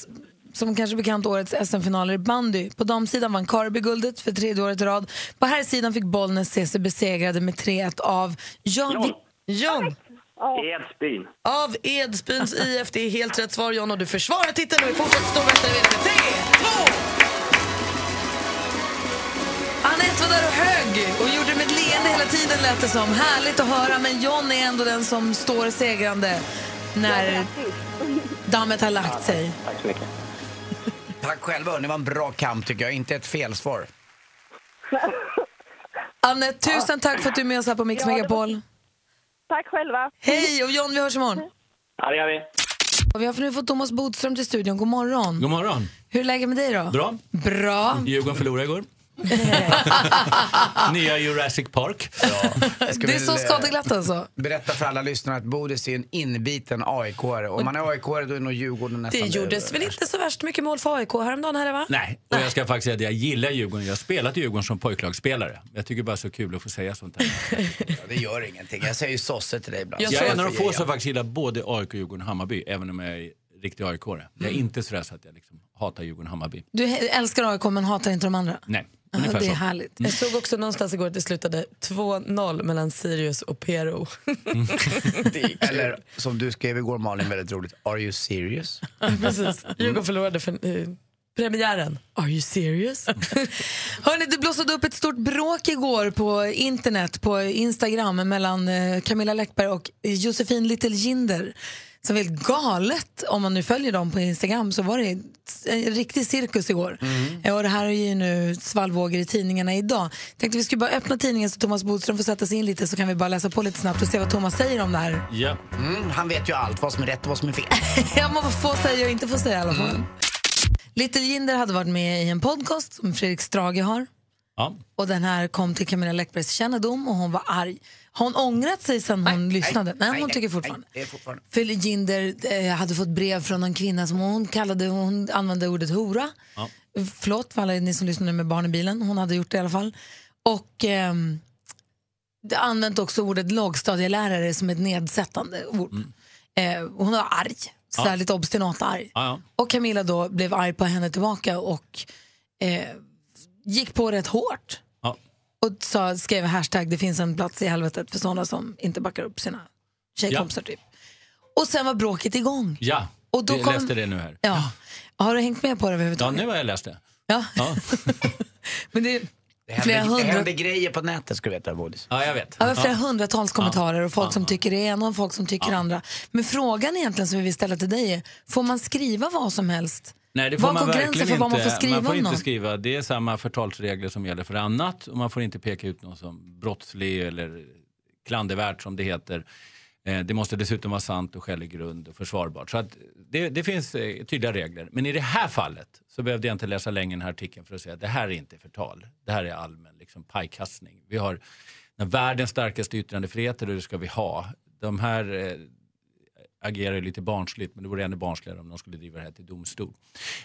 som kanske bekant, årets SM-finaler i bandy. På damsidan vann Karby guldet för tredje året i rad. På här sidan fick Bollnäs se sig besegrade med 3-1 av John. John. Edsbyn. Av Edsbyns IF. Det är helt rätt svar John och du försvarar titeln och är fortsatt stormästare med 3, 2, Anette var där och högg och det hela tiden lät det som. Härligt att höra, men John är ändå den som står segrande när dammet har lagt sig. Tack så mycket. (laughs) Tack själva, det var en bra kamp tycker jag. Inte ett felsvar. (laughs) Anette, tusen tack för att du är med oss här på Mix Ja, var- Megapol. Tack själva. Hej och John, vi hörs imorgon. Ja, det gör vi. Och vi har nu fått Thomas Bodström till studion. God morgon. God morgon. Hur är läget med dig då? Bra. Bra. Djurgården förlorade igår. (laughs) Nya Jurassic Park. Det är så skadeglatt alltså. Berätta för alla lyssnare att Bodis är en inbiten aik -are. Om man är aik då är nog Djurgården Det nästan gjordes väl inte så värst mycket mål för AIK häromdagen här va? Nej, och jag ska faktiskt säga att jag gillar Djurgården. Jag har spelat i Djurgården som pojklagsspelare. Jag tycker bara så kul att få säga sånt här. (laughs) Ja, det gör ingenting. Jag säger ju sosse till dig ibland. Jag, är en av de få som faktiskt gillar både AIK, Djurgården och Hammarby, även om jag är riktig aik -are. Jag är Mm. inte sådär så att jag liksom hatar Djurgården och Hammarby. Du älskar AIK men hatar inte de andra. Nej, Ja, ungefär det är så. härligt. Jag såg också någonstans igår att det slutade 2-0 mellan Sirius och PRO. (laughs) Eller som du skrev igår Malin, väldigt roligt. Are you serious? Precis. Djurgården förlorade för eh, premiären. Are you serious? (laughs) Hörrni, det blossade upp ett stort bråk igår på internet, på Instagram mellan eh, Camilla Läckberg och Josefin Little Jinder. Som var helt galet, om man nu följer dem på Instagram, så var det en riktig cirkus igår. Eh, Och det här är ju nu svallvågor i tidningarna idag. Tänkte vi skulle bara öppna tidningen så Thomas Bodström får sätta sig in lite så kan vi bara läsa på lite snabbt och se vad Thomas säger om det här. Ja. Mm, han vet ju allt, vad som är rätt och vad som är fel. (laughs) Ja, man får säga och inte få säga i alla fall. Little Jinder hade varit med i en podcast som Fredrik Strage har. Ja. Och den här kom till Camilla Läckbergs kännedom och hon var arg. Har hon ångrat sig sen hon lyssnade? Nej, hon tycker fortfarande. Nej, fortfarande. För Jinder eh, hade fått brev från en kvinna som hon kallade, hon använde ordet hora. Ja. Förlåt för alla ni som lyssnade med barn i bilen, hon hade gjort det i alla fall. Och det använt också ordet lågstadielärare som ett nedsättande ord. Eh, hon var arg, så Ja. lite obstinat arg. Ja, ja. Och Camilla då blev arg på henne tillbaka och eh, gick på rätt hårt. Ja. Och sa, skrev hashtag det finns en plats i helvetet för sådana som inte backar upp sina tjejkompisar typ. Och sen var bråket igång. Ja, Och då jag kom- läste det nu här. Ja. Har du hängt med på det Ja, överhuvudtaget? nu har jag läst det. Ja. Ja, (laughs) Men det är Det flera händer, det hundra... händer grejer på nätet ska du veta Bodis. ja jag vet. Ja, det flera Ja. hundratals kommentarer och folk som tycker det ena och folk som tycker det andra. Men frågan egentligen som vi vill ställa till dig är, får man skriva vad som helst? Nej, det får Var man går gränsen för inte. vad man får skriva man får inte skriva. Det är samma förtalsregler som gäller för annat och man får inte peka ut någon som brottslig eller klandervärt som det heter. Eh, Det måste dessutom vara sant och skälig grund och försvarbart. Så det, det finns eh, tydliga regler. Men i det här fallet så behövde jag inte läsa länge den här artikeln för att säga att det här är inte förtal. Det här är allmän liksom, pajkastning. Vi har den världens starkaste yttrandefrihet och det ska vi ha. De här eh, agerar ju lite barnsligt, men det vore ännu barnsligare om de skulle driva det här till domstol.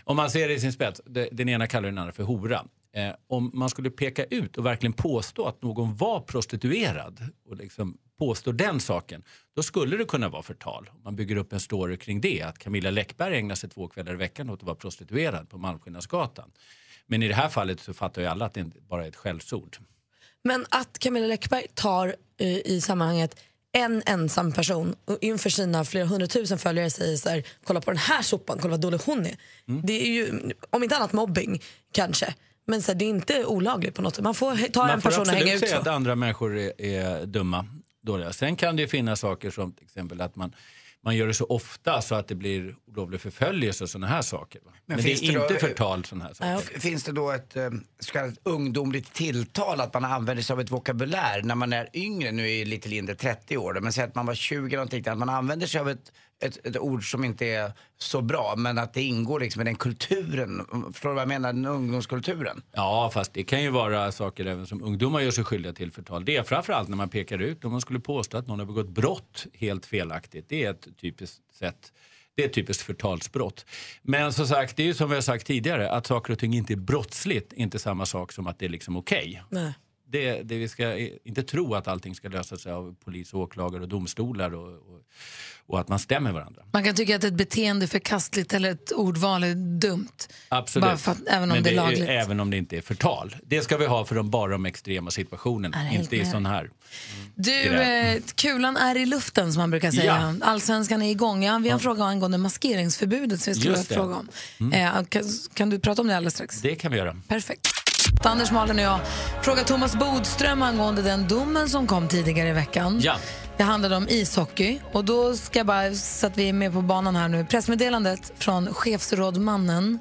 Om man ser det i sin spets, den ena kallar den andra för hora. Eh, om man skulle peka ut och verkligen påstå att någon var prostituerad och liksom påstå den saken, då skulle det kunna vara förtal. Man bygger upp en story kring det, att Camilla Läckberg ägnar sig två kvällar i veckan åt att vara prostituerad på Malmskillnadsgatan. Men i det här fallet så fattar ju alla att det inte bara är ett skällsord. Men att Camilla Läckberg tar eh, i sammanhanget en ensam person och inför sina flera hundratusen följare säger så här, kolla på den här sopan, kolla vad dålig hon är. Det är ju, om inte annat mobbing kanske. Men så här, det är inte olagligt på något sätt. Man får ta Man en får person och hänga ut säga så. att andra människor är, är dumma, dåliga. Sen kan det ju finnas saker som till exempel att man, man gör det så ofta så att det blir olovlig förföljelse och sådana här saker. Va? Men, det finns är då- inte förtal sådana här saker. Finns det då ett eh, så kallat ungdomligt tilltal, att man använder sig av ett vokabulär när man är yngre, nu är det lite mindre 30 år, då, men säg att man var 20 eller någonting, att man använder sig av ett, ett, ett ord som inte är så bra, men att det ingår liksom i den kulturen, förstår du vad jag menar, den ungdomskulturen? Ja, fast det kan ju vara saker även som ungdomar gör sig skyldiga till förtal. Det är framförallt när man pekar ut, om man skulle påstå att någon har begått brott helt felaktigt. Det är ett typiskt sätt. Det är ett typiskt förtalsbrott. Men som sagt, det är ju som vi har sagt tidigare, att saker och ting inte är brottsligt, inte samma sak som att det är liksom okej. Nej. Det, det vi ska inte tro att allting ska lösa sig av polis, åklagare och domstolar och, och, och att man stämmer varandra. Man kan tycka att ett beteende är förkastligt eller ett ordval är dumt. Absolut. Att, även om Men det är lagligt. även om det inte är förtal. Det ska vi ha för de bara de extrema situationerna, Ja, det inte i sån här. Du, Gräl. eh, kulan är i luften som man brukar säga. Allsvenskan är igång. Ja, vi har en fråga angående maskeringsförbudet som vi skulle vilja det. fråga om. Eh, kan, kan du prata om det alldeles strax? Det kan vi göra. Perfekt. Anders, Malin och jag frågar Thomas Bodström angående den domen som kom tidigare i veckan. Ja. Det handlade om ishockey. Och då ska jag bara, så att vi är med på banan här nu, pressmeddelandet från chefsrådmannen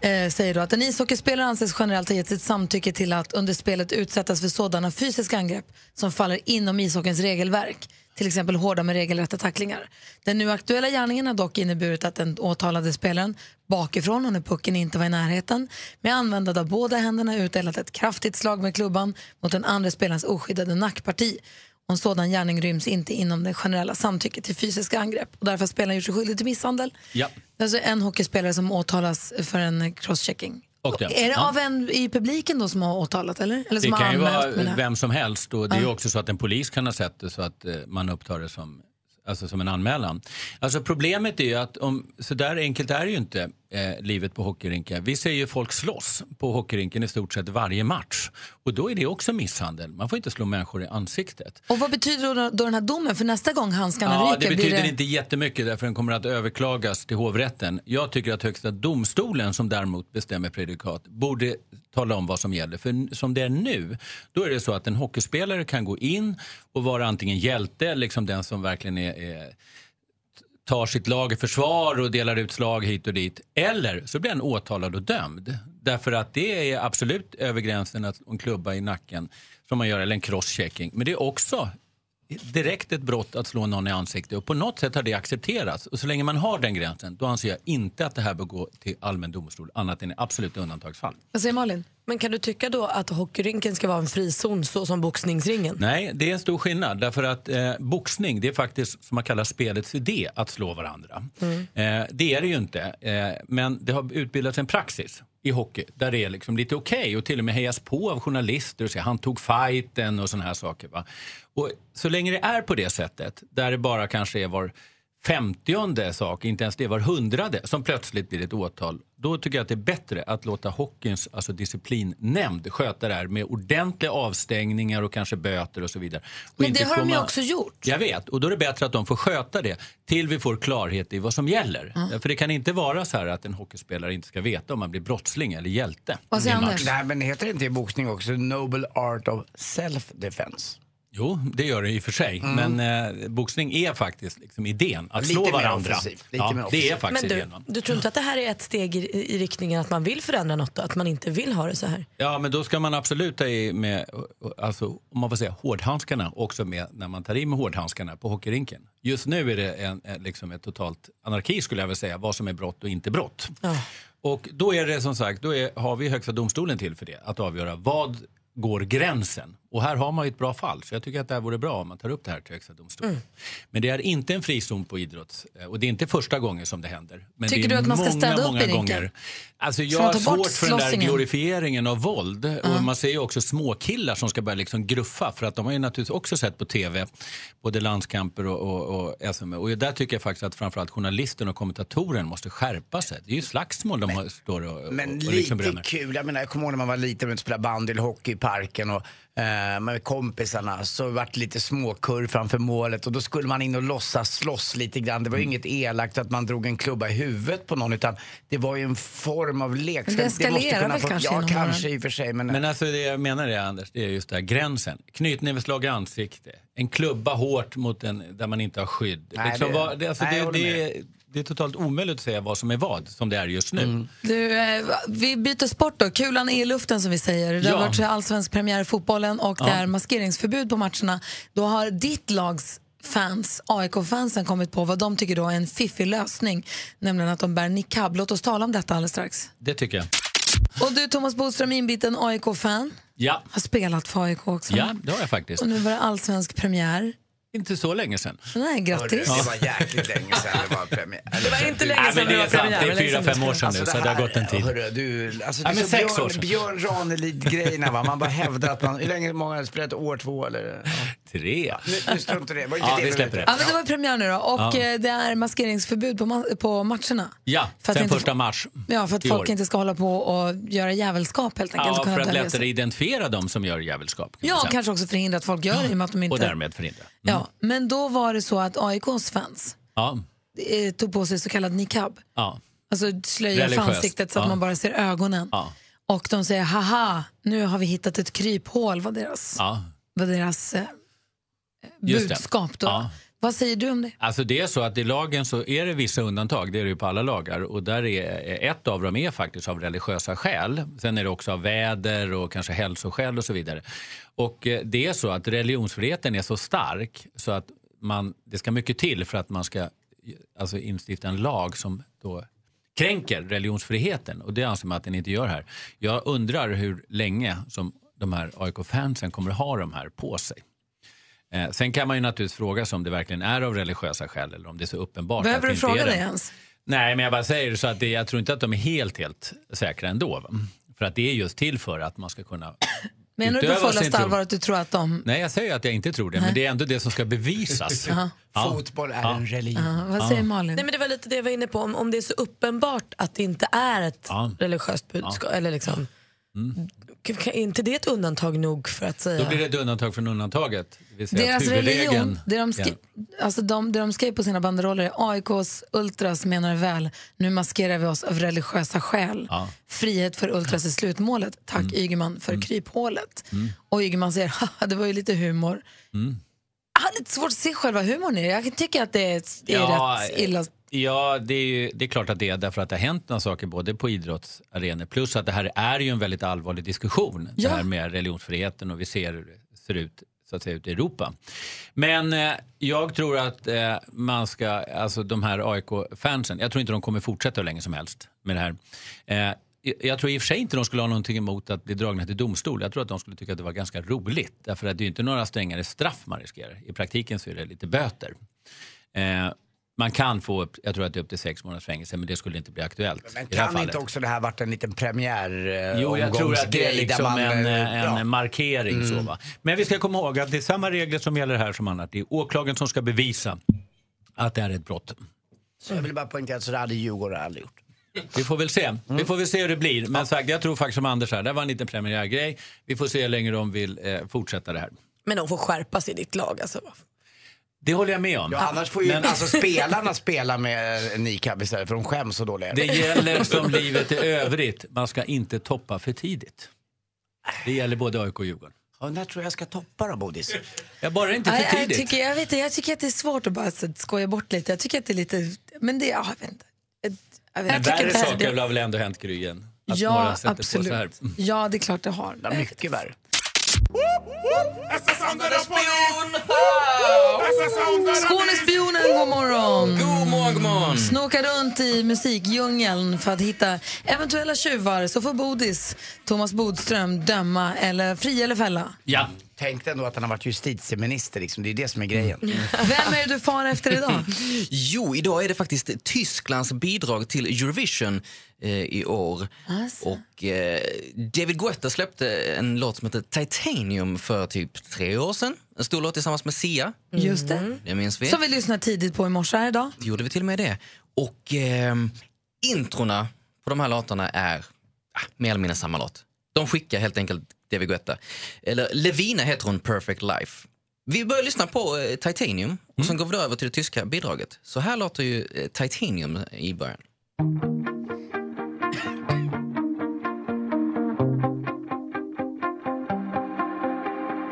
eh, säger då att en ishockeyspelare anses generellt ha gett sitt samtycke till att under spelet utsättas för sådana fysiska angrepp som faller inom ishockeyns regelverk, till exempel hårda med regelrätta tacklingar. Den nu aktuella gärningen har dock inneburit att den åtalade spelaren bakifrån, och när pucken inte var i närheten, med användande av båda händerna utdelat ett kraftigt slag med klubban mot den andra spelarens oskyddade nackparti. Och en sådan gärning ryms inte inom det generella samtycket till fysiska angrepp. Och därför har spelaren gjort sig skyldig till misshandel. Ja. Det är alltså en hockeyspelare som åtalas för en crosschecking. Döms. Är det av en i publiken då som har åtalat eller? eller Det som har kan ju vara vem som helst och det är ju också så att en polis kan ha sett det så att eh, man upptar det som, alltså som en anmälan. Alltså problemet är ju att om, så där enkelt är det ju inte eh, livet på hockeyrinken. Vi ser ju folk slåss på hockeyrinken i stort sett varje match och då är det också misshandel. Man får inte slå människor i ansiktet. Och vad betyder då, då den här domen? För nästa gång handskarna Ja, ryker det blir betyder det... inte jättemycket därför den kommer att överklagas till hovrätten. Jag tycker att Högsta domstolen som däremot bestämmer prejudikat borde tala om vad som gäller. För som det är nu, då är det så att en hockeyspelare kan gå in och vara antingen hjälte, liksom den som verkligen är, är tar sitt lag i försvar och delar ut slag hit och dit. Eller så blir han åtalad och dömd. Därför att det är absolut över gränsen att en klubba i nacken som man gör, eller en crosschecking. Men det är också direkt ett brott att slå någon i ansiktet och på något sätt har det accepterats. Och så länge man har den gränsen, då anser jag inte att det här bör gå till allmän domstol annat än i absolut undantagsfall. Vad säger Malin? Men kan du tycka då att hockeyrinken ska vara en frizon så som boxningsringen? Nej, det är en stor skillnad. Därför att eh, boxning, det är faktiskt som man kallar spelets idé, att slå varandra. Mm. Eh, det är det ju inte. Eh, men det har utbildats en praxis i hockey där det är liksom lite okej och till och med hejas på av journalister och säger han tog fighten och såna här saker. Va? Och så länge det är på det sättet, där det bara kanske är var femtionde sak, inte ens det var hundrade, som plötsligt blir ett åtal. Då tycker jag att det är bättre att låta hockeyns alltså disciplinnämnd sköta det här med ordentliga avstängningar och kanske böter och så vidare. Och Men det har de ju komma- också gjort. Jag vet, och då är det bättre att de får sköta det till vi får klarhet i vad som gäller. För det kan inte vara så här att en hockeyspelare inte ska veta om man blir brottsling eller hjälte. Vad säger Anders? Nej, men heter det inte i boxning också Noble Art of Self-Defense? Jo, det gör det i och för sig. Mm. Men eh, boxning är faktiskt liksom idén att Lite slå mer varandra. offensivt, lite Ja, mer det är faktiskt Men du, idén. va? du tror inte att det här är ett steg i, i riktningen att man vill förändra något då? Att man inte vill ha det så här? Ja, men då ska man absolut ta i med, alltså, om man får säga hårdhandskarna också med när man tar i med hårdhandskarna på hockeyrinken. Just nu är det en, en, liksom ett totalt anarki skulle jag vilja säga, vad som är brott och inte brott. Och då är det som sagt, då är, har vi Högsta domstolen till för det, att avgöra vad går gränsen? Och här har man ju ett bra fall, så jag tycker att det här vore bra om man tar upp det här till Högsta domstolen. Men det är inte en frizon på idrott och det är inte första gången som det händer. Men Tycker det är du att man ska många, städa upp många i rinken? gånger. Alltså jag har svårt för den där glorifieringen av våld. Och man ser ju också småkillar som ska börja liksom gruffa för att de har ju naturligtvis också sett på tv både landskamper och, och, och SM. Och där tycker jag faktiskt att framförallt journalisten och kommentatorn måste skärpa sig. Det är ju slagsmål de har, står och, Men och, och lite liksom bränner. kul. Jag menar, jag kommer ihåg när man var liten och spelade bandy eller hockey i parken och eh, med kompisarna så vart det lite småkurr framför målet och då skulle man in och låtsas slåss lite grann. Det var ju Mm. inget elakt att man drog en klubba i huvudet på någon utan det var ju en form av lek. Men det måste eskalerar väl få- kanske Ja, kanske i och för sig. Men, Men alltså det jag menar är Anders, det är just det här gränsen. Knytnävsslag i ansikte, en klubba hårt mot en där man inte har skydd. Nej, liksom, det- vad- det, alltså, nej, jag det, det, det är totalt omöjligt att säga vad som är vad, som det är just nu. Mm. Du, eh, vi byter sport då. Kulan är i luften som vi säger. Det har Ja. varit allsvensk premiär i fotbollen och Ja. det är maskeringsförbud på matcherna. Då har ditt lags fans, AIK-fansen, kommit på vad de tycker då är en fiffig lösning. Nämligen att de bär niqab. Låt oss tala om detta alldeles strax. Det tycker jag. Och du Thomas Bodström, inbiten AIK-fan, Ja, har spelat för AIK också. ja det har jag faktiskt. Och nu var det allsvensk premiär. Inte så länge sedan. Nej, grattis. Det var jäkligt länge sedan det var premiär. (laughs) Det var inte länge men det var premiär. Det är fyra, fem år sedan nu, Alltså så det har gått en tid. Hörru, du, alltså, det Ja, sex Björn, år sedan. Björn Ranelid-grejerna va. Man bara hävdar att man, hur länge många har spelat? År, två eller? Ja. Tre. Nu, nu struntar det. Var inte Ja, det vi släpper det. Ja, men det var premiär nu då och Ja. eh, det är maskeringsförbud på, ma- på matcherna. Ja, För att sen inte- första mars Ja, för att folk år. inte ska hålla på och göra jävelskap helt enkelt. Ja, för att lättare identifiera dem som gör jävelskap. Ja, kanske också förhindra att folk gör det i och med att de inte... Och därmed förhindra. Ja, men då var det så att AIKs fans Ja, eh, tog på sig så kallad niqab. ja, Alltså slöja för ansiktet så att ja. man bara ser ögonen. ja. Och de säger haha, nu har vi hittat ett kryphål var deras, ja. var deras eh, budskap. Då. Vad säger du om det? Alltså det är så att i lagen så är det vissa undantag, det är det ju på alla lagar. Och där är, eh, ett av dem är faktiskt av religiösa skäl. Sen är det också av väder och kanske hälsoskäl och så vidare. Och eh, det är så att religionsfriheten är så stark så att man, det ska mycket till för att man ska eh, alltså, instifta en lag som då kränker religionsfriheten. Och det anser man att den inte gör här. Jag undrar hur länge som de här AIK-fansen kommer att ha de här på sig. Eh, sen kan man ju naturligtvis fråga sig om det verkligen är av religiösa skäl eller om det är så uppenbart Behöver att du fråga dig det. ens? Nej, men jag bara säger så att det, jag tror inte att de är helt, helt säkra ändå. Va? För att det är just till för att man ska kunna (coughs) Menar du på fullaste allvar att du tror att de... Nej, jag säger att jag inte tror det, Nej. men det är ändå det som ska bevisas. (laughs) Jaha. Ja. Fotboll är Ja. en religion. Ja, vad säger Malin? Nej, men det var lite det jag var inne på. Om, om det är så uppenbart att det inte är ett religiöst budskap. Eller liksom, Är inte det ett undantag nog för att säga... Då blir det ett undantag från undantaget. Det Deras religion, det de, skri- alltså de, det de skrev på sina banderoller är AIKs ultras menar väl, nu maskerar vi oss av religiösa skäl. Ja. Frihet för ultras är slutmålet. Tack Mm. Ygeman för kryphålet. Och Ygeman säger, "Haha, det var ju lite humor. Mm. Jag har lite svårt att se själva humorn i det. Jag tycker att det är, det är Ja, rätt illa. Ja, det är, ju, det är klart att det är därför att det har hänt några saker både på idrottsarenor plus att det här är ju en väldigt allvarlig diskussion. Ja. Det här med religionsfriheten och vi ser hur det ser ut så att säga ute i Europa. Men eh, jag tror att eh, man ska, alltså de här AIK-fansen, jag tror inte de kommer fortsätta hur länge som helst med det här. Eh, jag tror i och för sig inte de skulle ha någonting emot att bli dragna till domstol. Jag tror att de skulle tycka att det var ganska roligt. Därför att det är ju inte några strängare straff man riskerar. I praktiken så är det lite böter. Eh, man kan få upp, jag tror att det är upp till sex månaders fängelse, men det skulle inte bli aktuellt Men i det här kan inte också det här varit en liten premiär eh, Jo, jag tror att det är liksom man, en, eh, en ja. markering. Så, Mm. va? Men vi ska komma ihåg att det är samma regler som gäller här som annat. Det är åklagaren som ska bevisa att det är ett brott. Så jag vill bara poängtera att så det hade Djurgården aldrig gjort. Vi får väl se. Vi får väl se hur det blir. Men sagt, jag tror faktiskt som Anders här, det var en liten premiärgrej. Vi får se hur länge de vill eh, fortsätta det här. Men de får skärpa sig i ditt lag. Alltså. Det håller jag med om. Ja, annars får ju Men- alltså, (laughs) spelarna spela med niqab istället för de skäms så dåliga. Det gäller som livet i övrigt, man ska inte toppa för tidigt. Det gäller både AIK och Djurgården. Och när tror jag jag ska toppa då, Bodis? Jag bara inte för jag, tidigt. tycker, jag, vet, inte, jag tycker att det är svårt att bara skoja bort lite. Jag tycker att det är lite... Men det... Ja, jag vet inte. Jag, jag, vet, Men jag tycker värre att saker det, har väl ändå hänt Gry att Ja, några sätter på så absolut. här. Ja, det är klart det har. Ja, mycket värre. Skånespionen, god morgon! God morgon, god morgon. Snokar runt i musikdjungeln för att hitta eventuella tjuvar så får Bodis, Thomas Bodström, döma eller fria eller fälla. Ja. Tänk ändå att han har varit justitieminister, liksom. det är det som är grejen. (laughs) Vem är det du far efter idag? (laughs) Jo, idag är det faktiskt Tysklands bidrag till Eurovision eh, i år. Alltså. Och eh, David Guetta släppte en låt som heter Titanium för typ tre år sedan. En stor låt tillsammans med Sia. Just det. Det minns vi. Som vi lyssnade tidigt på i morse här idag. gjorde vi till och med det. Och eh, introna på de här låtarna är ah, mer eller mindre samma låt. De skickar helt enkelt David Guetta. Eller Levina heter hon, Perfect Life. Vi börjar lyssna på eh, Titanium och sen går vi då över till det tyska bidraget. Så här låter ju eh, Titanium i början.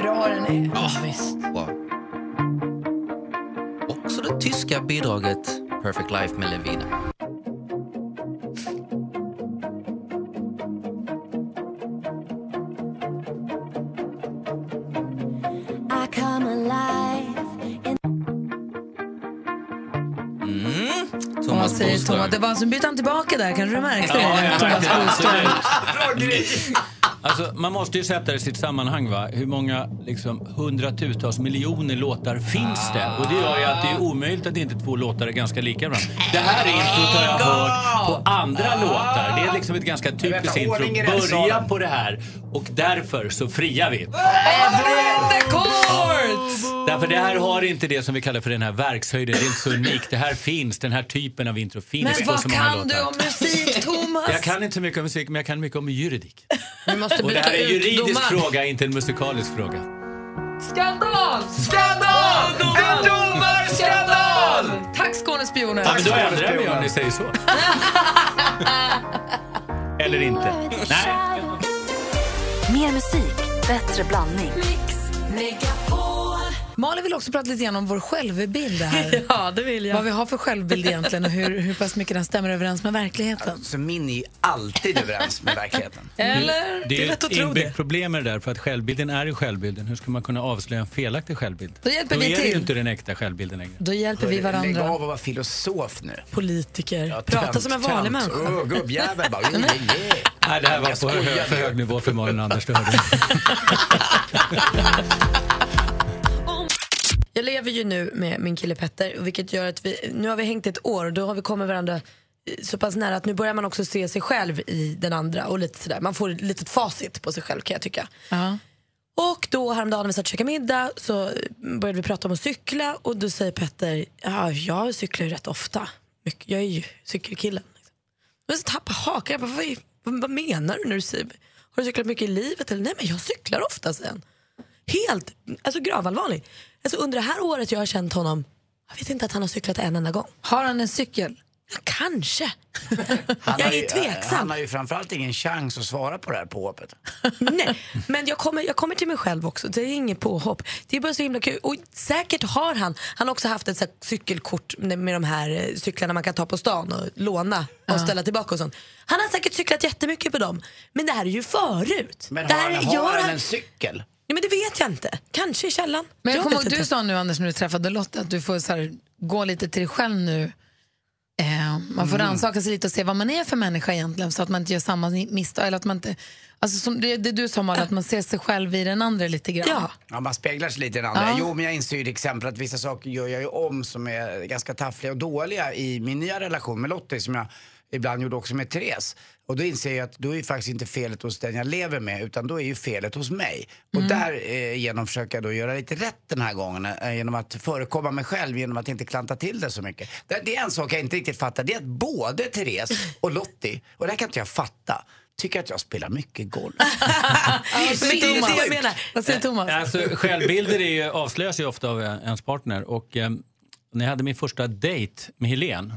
Bra den är. Ja, visst. Bra. Och så det tyska bidraget Perfect Life med Levina. Bodström. Thomas? Det var alltså bytte han tillbaka där, kanske du märkte Ja, det? Thomas. Alltså, man måste ju sätta det i sitt sammanhang. Va? Hur många liksom, hundratusentals miljoner låtar finns det? Och det gör ju att det är omöjligt att inte två låtar är ganska lika varandra. Det här introt har jag hört på andra låtar. Det är liksom ett ganska typiskt intro. Börja på det här och därför så friar vi. The court! Därför det här har inte det som vi kallar för den här verkshöjden. Det är inte så unikt. Det här finns, den här typen av intro finns Men på vad så många kan låtar. du om musik, Thomas? Jag kan inte så mycket om musik, men jag kan mycket om juridik. Vi måste Och det här är en juridisk fråga, inte en musikalisk fråga. Skandal! Skandal! En domarskandal! Tack Skånespionen! Ja, men då ändrar jag mig om ni säger så. Eller inte. (laughs) Nej. Mer musik, bättre blandning. Malin vill också prata lite grann om vår självbild här. (laughs) Ja, det vill jag. Vad vi har för självbild egentligen och hur, hur pass mycket den stämmer överens med verkligheten. Så min är ju alltid överens med verkligheten. (laughs) Eller? Det är ju lätt att ett inbyggt det. problem med det där, för att självbilden är ju självbilden. Hur ska man kunna avslöja en felaktig självbild? Då hjälper Då vi är det till. ju inte den äkta självbilden längre. Då hjälper vi Lägg varandra. av och vara filosof nu. Politiker. Ja, Prata som en vanlig människa. Åh, gubbjävel bara. Yeah, yeah. Nej, det här var på för hög nivå för Malin Anders, det hörde. (laughs) Jag lever ju nu med min kille Petter, vilket gör att vi, nu har vi hängt ett år och då har vi kommit varandra eh, så pass nära att nu börjar man också se sig själv i den andra och lite sådär. Man får ett litet facit på sig själv kan jag tycka. Ja. Och då häromdagen när vi satt och käkade middag så började vi prata om att cykla och då säger Petter, ja jag cyklar ju rätt ofta. Jag är ju cykelkillen. Och så tappar hakan, jag bara, vad, vad, vad menar du när du säger, har du cyklat mycket i livet? Eller, Nej men jag cyklar ofta sen. Helt, alltså gravallvarlig. Alltså under det här året jag har känt honom, jag vet inte att han har cyklat en enda gång. Har han en cykel? Ja, kanske. (laughs) Han jag har ju- är tveksam. Han har ju framförallt ingen chans att svara på det här påhoppet. (laughs) Nej, men jag kommer, jag kommer till mig själv också. Det är inget påhopp. Det är bara så himla kul. Och säkert har han, han har också haft ett så här cykelkort med, de här eh, cyklarna man kan ta på stan och låna och ställa tillbaka och sånt. Han har säkert cyklat jättemycket på dem. Men det här är ju förut. Men har, han, har han en cykel? Nej, men det vet jag inte. Kanske i källaren. Men jag kommer du sa nu Anders när du träffade Lotta att du får så här, gå lite till dig själv nu. Eh, man får Mm. rannsaka sig lite och se vad man är för människa egentligen så att man inte gör samma misstag. Eller att man inte, alltså som det, det du sa Malin, att man ser sig själv i den andra lite grann. Ja. Ja, man speglar sig lite i den andra. Ja. Jo, men jag inser ju till exempel att vissa saker gör jag ju om som är ganska taffliga och dåliga i min nya relation med Lottie som jag ibland gjorde också med Therese. Och då inser jag att då är ju faktiskt inte felet hos den jag lever med utan då är ju felet hos mig. Och där eh, genom försöker jag då göra lite rätt den här gången eh, genom att förekomma mig själv genom att inte klanta till det så mycket. Det, det är en sak jag inte riktigt fattar, det är att både Therese och Lottie, och det här kan inte jag fatta, tycker att jag spelar mycket golf. (laughs) Men det är det jag menar. Vad säger Thomas? Alltså, självbilder är ju, avslöjas ju ofta av en- ens partner. Och, eh, när jag hade min första dejt med Helen,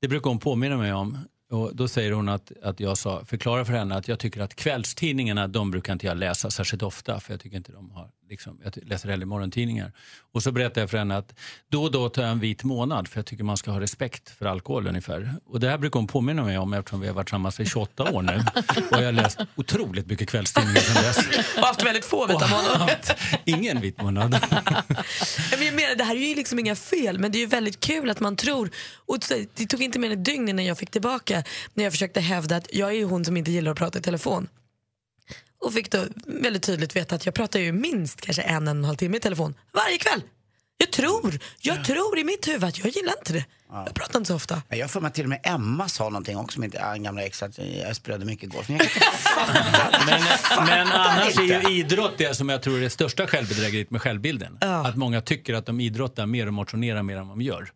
det brukar hon påminna mig om. Och då säger hon att, att jag sa, förklara för henne att jag tycker att kvällstidningarna, de brukar inte jag läsa särskilt ofta. För jag tycker inte de har, liksom, jag läser hellre morgontidningar. Och så berättade jag för henne att då och då tar jag en vit månad för jag tycker man ska ha respekt för alkohol ungefär. Och det här brukar hon påminna mig om eftersom vi har varit tillsammans i 28 år nu. Och jag har läst otroligt mycket kvällstidningar sedan dess. Och haft väldigt få vita månader. Ingen vit månad. Men jag menar, det här är ju liksom inga fel, men det är ju väldigt kul att man tror. Och det tog inte mer än ett dygn innan jag fick tillbaka när jag försökte hävda att jag är ju hon som inte gillar att prata i telefon. Och fick då väldigt tydligt veta att jag pratar ju minst kanske en, en och en halv timme i telefon varje kväll. Jag tror, jag tror i mitt huvud att jag gillar inte det. Jag pratar inte så ofta. Jag för mig till och med Emma sa någonting också en gamla ex att jag spelade mycket golf. (laughs) Men Men, men annars är ju idrott det som jag tror är det största självbedrägeriet med självbilden. Att många tycker att de idrottar mer och motionerar mer än vad de gör.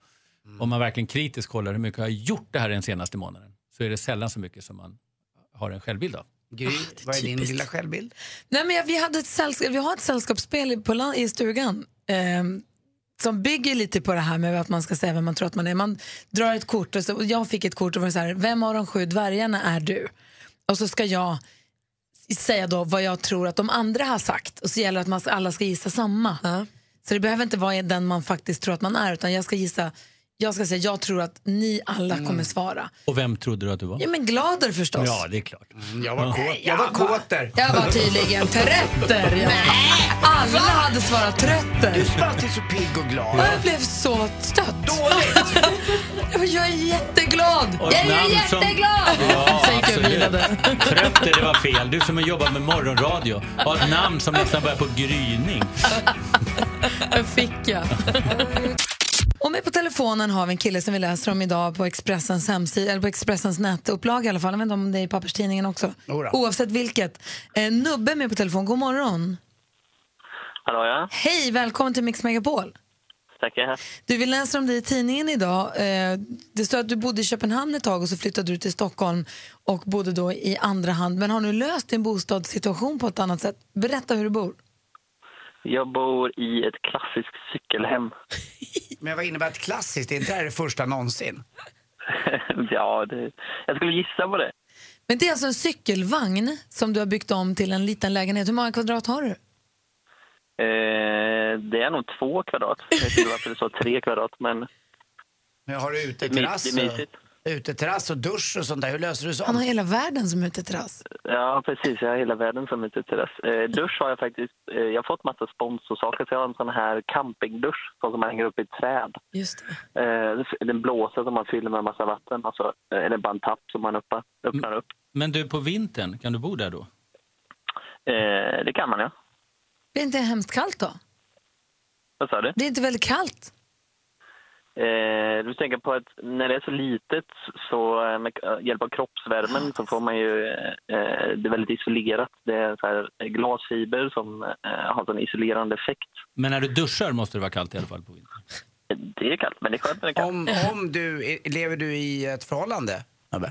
Om man verkligen kritiskt kollar hur mycket jag har gjort det här den senaste månaden så är det sällan så mycket som man har en självbild av. Gry, vad är din lilla självbild? Nej, men vi, hade ett sällskap, vi har ett sällskapsspel i, på, lan- i stugan ehm, som bygger lite på det här med att man ska säga vem man tror att man är. Man drar ett kort och, så, och jag fick ett kort och var så här, vem av de sju dvärgarna är du? Och så ska jag säga då vad jag tror att de andra har sagt och så gäller det att man alla ska gissa samma. Så det behöver inte vara den man faktiskt tror att man är utan jag ska gissa, jag ska säga jag tror att ni alla kommer svara. Och vem trodde du att du var? Ja men Glader förstås. Ja, det är klart. Jag var kåt. Jag var kåter. Jag var tydligen trötter. (laughs) Ja. Alla hade svarat trötter. Du som alltid är så pigg och glad. Och jag blev så stött. Dåligt! (laughs) jag, bara, jag är jätteglad. Och ett jag är namn som- jätteglad. Ja, Sen gick jag absolut. vilade. Trötter, det var fel. Du som har jobbat med morgonradio har ett namn som nästan börjar på gryning. (laughs) Jag fick jag. Och med på telefonen har vi en kille som vi läser om idag på Expressens hemsida, eller på Expressens nätupplaga i alla fall. Jag vet inte om det är i papperstidningen också. Jodå. Oavsett vilket. Eh, Nubbe är med på telefon. God morgon. Hallå ja, Hej, välkommen till Mix Megapol. tackar. Du, vi läser om dig i tidningen idag. Eh, det står att du bodde i Köpenhamn ett tag och så flyttade du till Stockholm och bodde då i andra hand. Men har nu löst din bostadssituation på ett annat sätt? Berätta hur du bor. Jag bor i ett klassiskt cykelhem. (laughs) Men vad innebär ett klassiskt? Är inte det här det första någonsin? (laughs) ja, det, jag skulle gissa på det. Men det är alltså en cykelvagn som du har byggt om till en liten lägenhet. Hur många kvadrat har du? Eh, det är nog två kvadrat. Jag vet inte varför det står tre kvadrat, men Men har du uteterrass det är mysigt. Och, uteterrass och dusch och sånt där? Hur löser du sånt? Han har hela världen som uteterrass. Ja, precis. Jag har hela världen som uteterrass. Eh, dusch har jag faktiskt. Eh, jag har fått massa sponsorsaker. Så jag har en sån här campingdusch sån som man hänger upp i ett träd. Just det. Eh, den blåser som man fyller med massa vatten. Och så eh, det bara en tapp som man öppnar, öppnar upp. Men du, på vintern, kan du bo där då? Eh, det kan man, ja. Det är inte hemskt kallt då? Vad sa du? Det är inte väldigt kallt? Eh, du tänker på att när det är så litet så eh, med eh, hjälp av kroppsvärmen så får man ju, eh, det är väldigt isolerat. Det är så här glasfiber som eh, har en isolerande effekt. Men när du duschar måste det vara kallt i alla fall på vintern. Det är kallt, men det är skönt när det är kallt. Om, om du, lever du i ett förhållande? Abbe?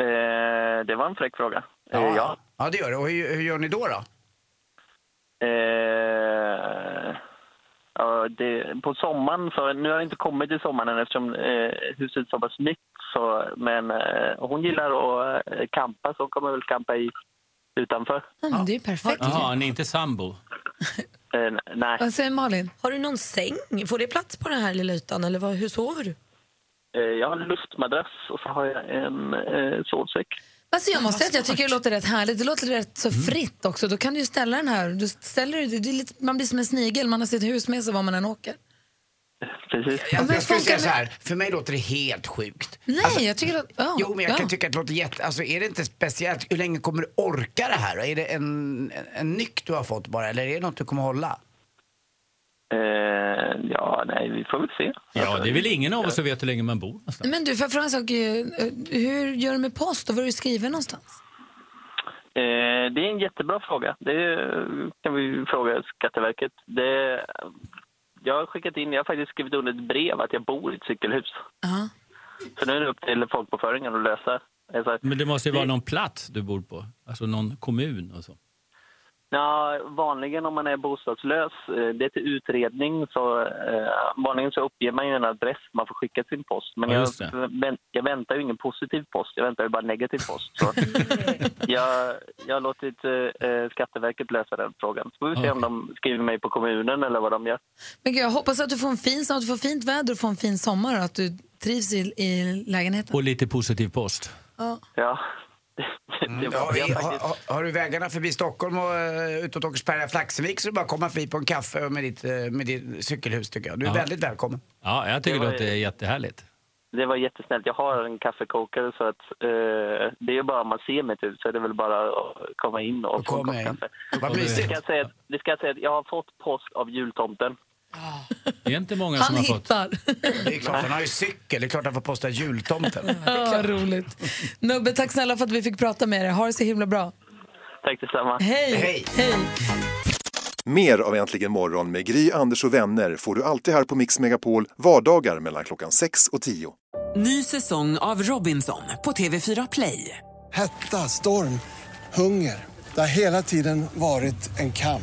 Eh, det var en fräck fråga. Ja. ja. Ja, det gör det. Och hur, hur gör ni då? då? Eh, det, på sommaren, så, nu har jag inte kommit till sommaren eftersom eh, huset är så pass nytt. Så, men eh, hon gillar att eh, campa så hon kommer väl campa i, utanför. Ja, men det är ju perfekt. Jaha, ni är inte sambo? (laughs) Eh, nej. Vad säger Malin? Har du någon säng? Får det plats på den här lilla ytan eller vad, hur sover du? Eh, jag har en luftmadrass och så har jag en eh, sovsäck. Alltså jag måste säga att jag tycker det låter rätt härligt. Det låter rätt så Mm. fritt också. Då kan du ju ställa den här. Du ställer, det det lite, man blir som en snigel. Man har sitt hus med sig var man än åker. Precis. Jag, men jag skulle säga så här, för mig låter det helt sjukt. Nej, jag tycker att... Ja, Jo, men jag ja. kan tycka att det låter jätte... Alltså är det inte speciellt, hur länge kommer du orka det här? Är det en, en, en nyck du har fått bara, eller är det något du kommer hålla? Eh, ja, nej, vi får väl se. Ja, det är väl ingen av oss som vet hur länge man bor någonstans. Men du, får jag fråga en sak? Eh, Hur gör du med post och var du skriver någonstans? Eh, det är en jättebra fråga. Det kan vi fråga Skatteverket. Det, jag har skickat in, jag har faktiskt skrivit under ett brev att jag bor i ett cykelhus. Så nu är det upp till folkbokföringen att lösa. Men det måste ju vara någon plats du bor på, alltså någon kommun och så. Ja, vanligen om man är bostadslös, eh, det är till utredning, så eh, vanligen så uppger man ju en adress man får skicka sin post. Men Ja, jag, jag väntar ju ingen positiv post, jag väntar ju bara negativ post. Så (laughs) jag, jag har låtit eh, Skatteverket lösa den frågan. Så får vi se om de skriver mig på kommunen eller vad de gör. Men gud, jag hoppas att du får en fin att du får fint väder och får en fin sommar och att du trivs i, i lägenheten. Och lite positiv post. Ja. Ja. Mm. Ja, i, har, har- har du vägarna förbi Stockholm och uh, utåt Åkersberga, Flaxevik så är det bara att komma förbi på en kaffe med ditt, eh, med ditt cykelhus tycker jag. Du är Ja. väldigt välkommen. Ja, jag tycker Det det var- låter jättehärligt. Det var jättesnällt. Jag har en kaffekokare så att eh, det är bara om man ser mitt hus så är det väl bara att komma in och få en kopp kaffe. Vad det mysigt. ska jag säga, att- det ska jag säga att jag har fått post av jultomten. Det är inte många Han som har fått. hittar. Det är klart, han har ju cykel. Det är klart han får posta jultomten. Ja, vad roligt. Nubbe, tack snälla för att vi fick prata med dig. Ha det så himla bra. Tack detsamma. Hej! Hej! Mer av Äntligen morgon med Gry, Anders och vänner får du alltid här på Mix Megapol vardagar mellan klockan 6 och 10. Ny säsong av Robinson på TV4 Play. Hetta, storm, hunger. Det har hela tiden varit en kamp.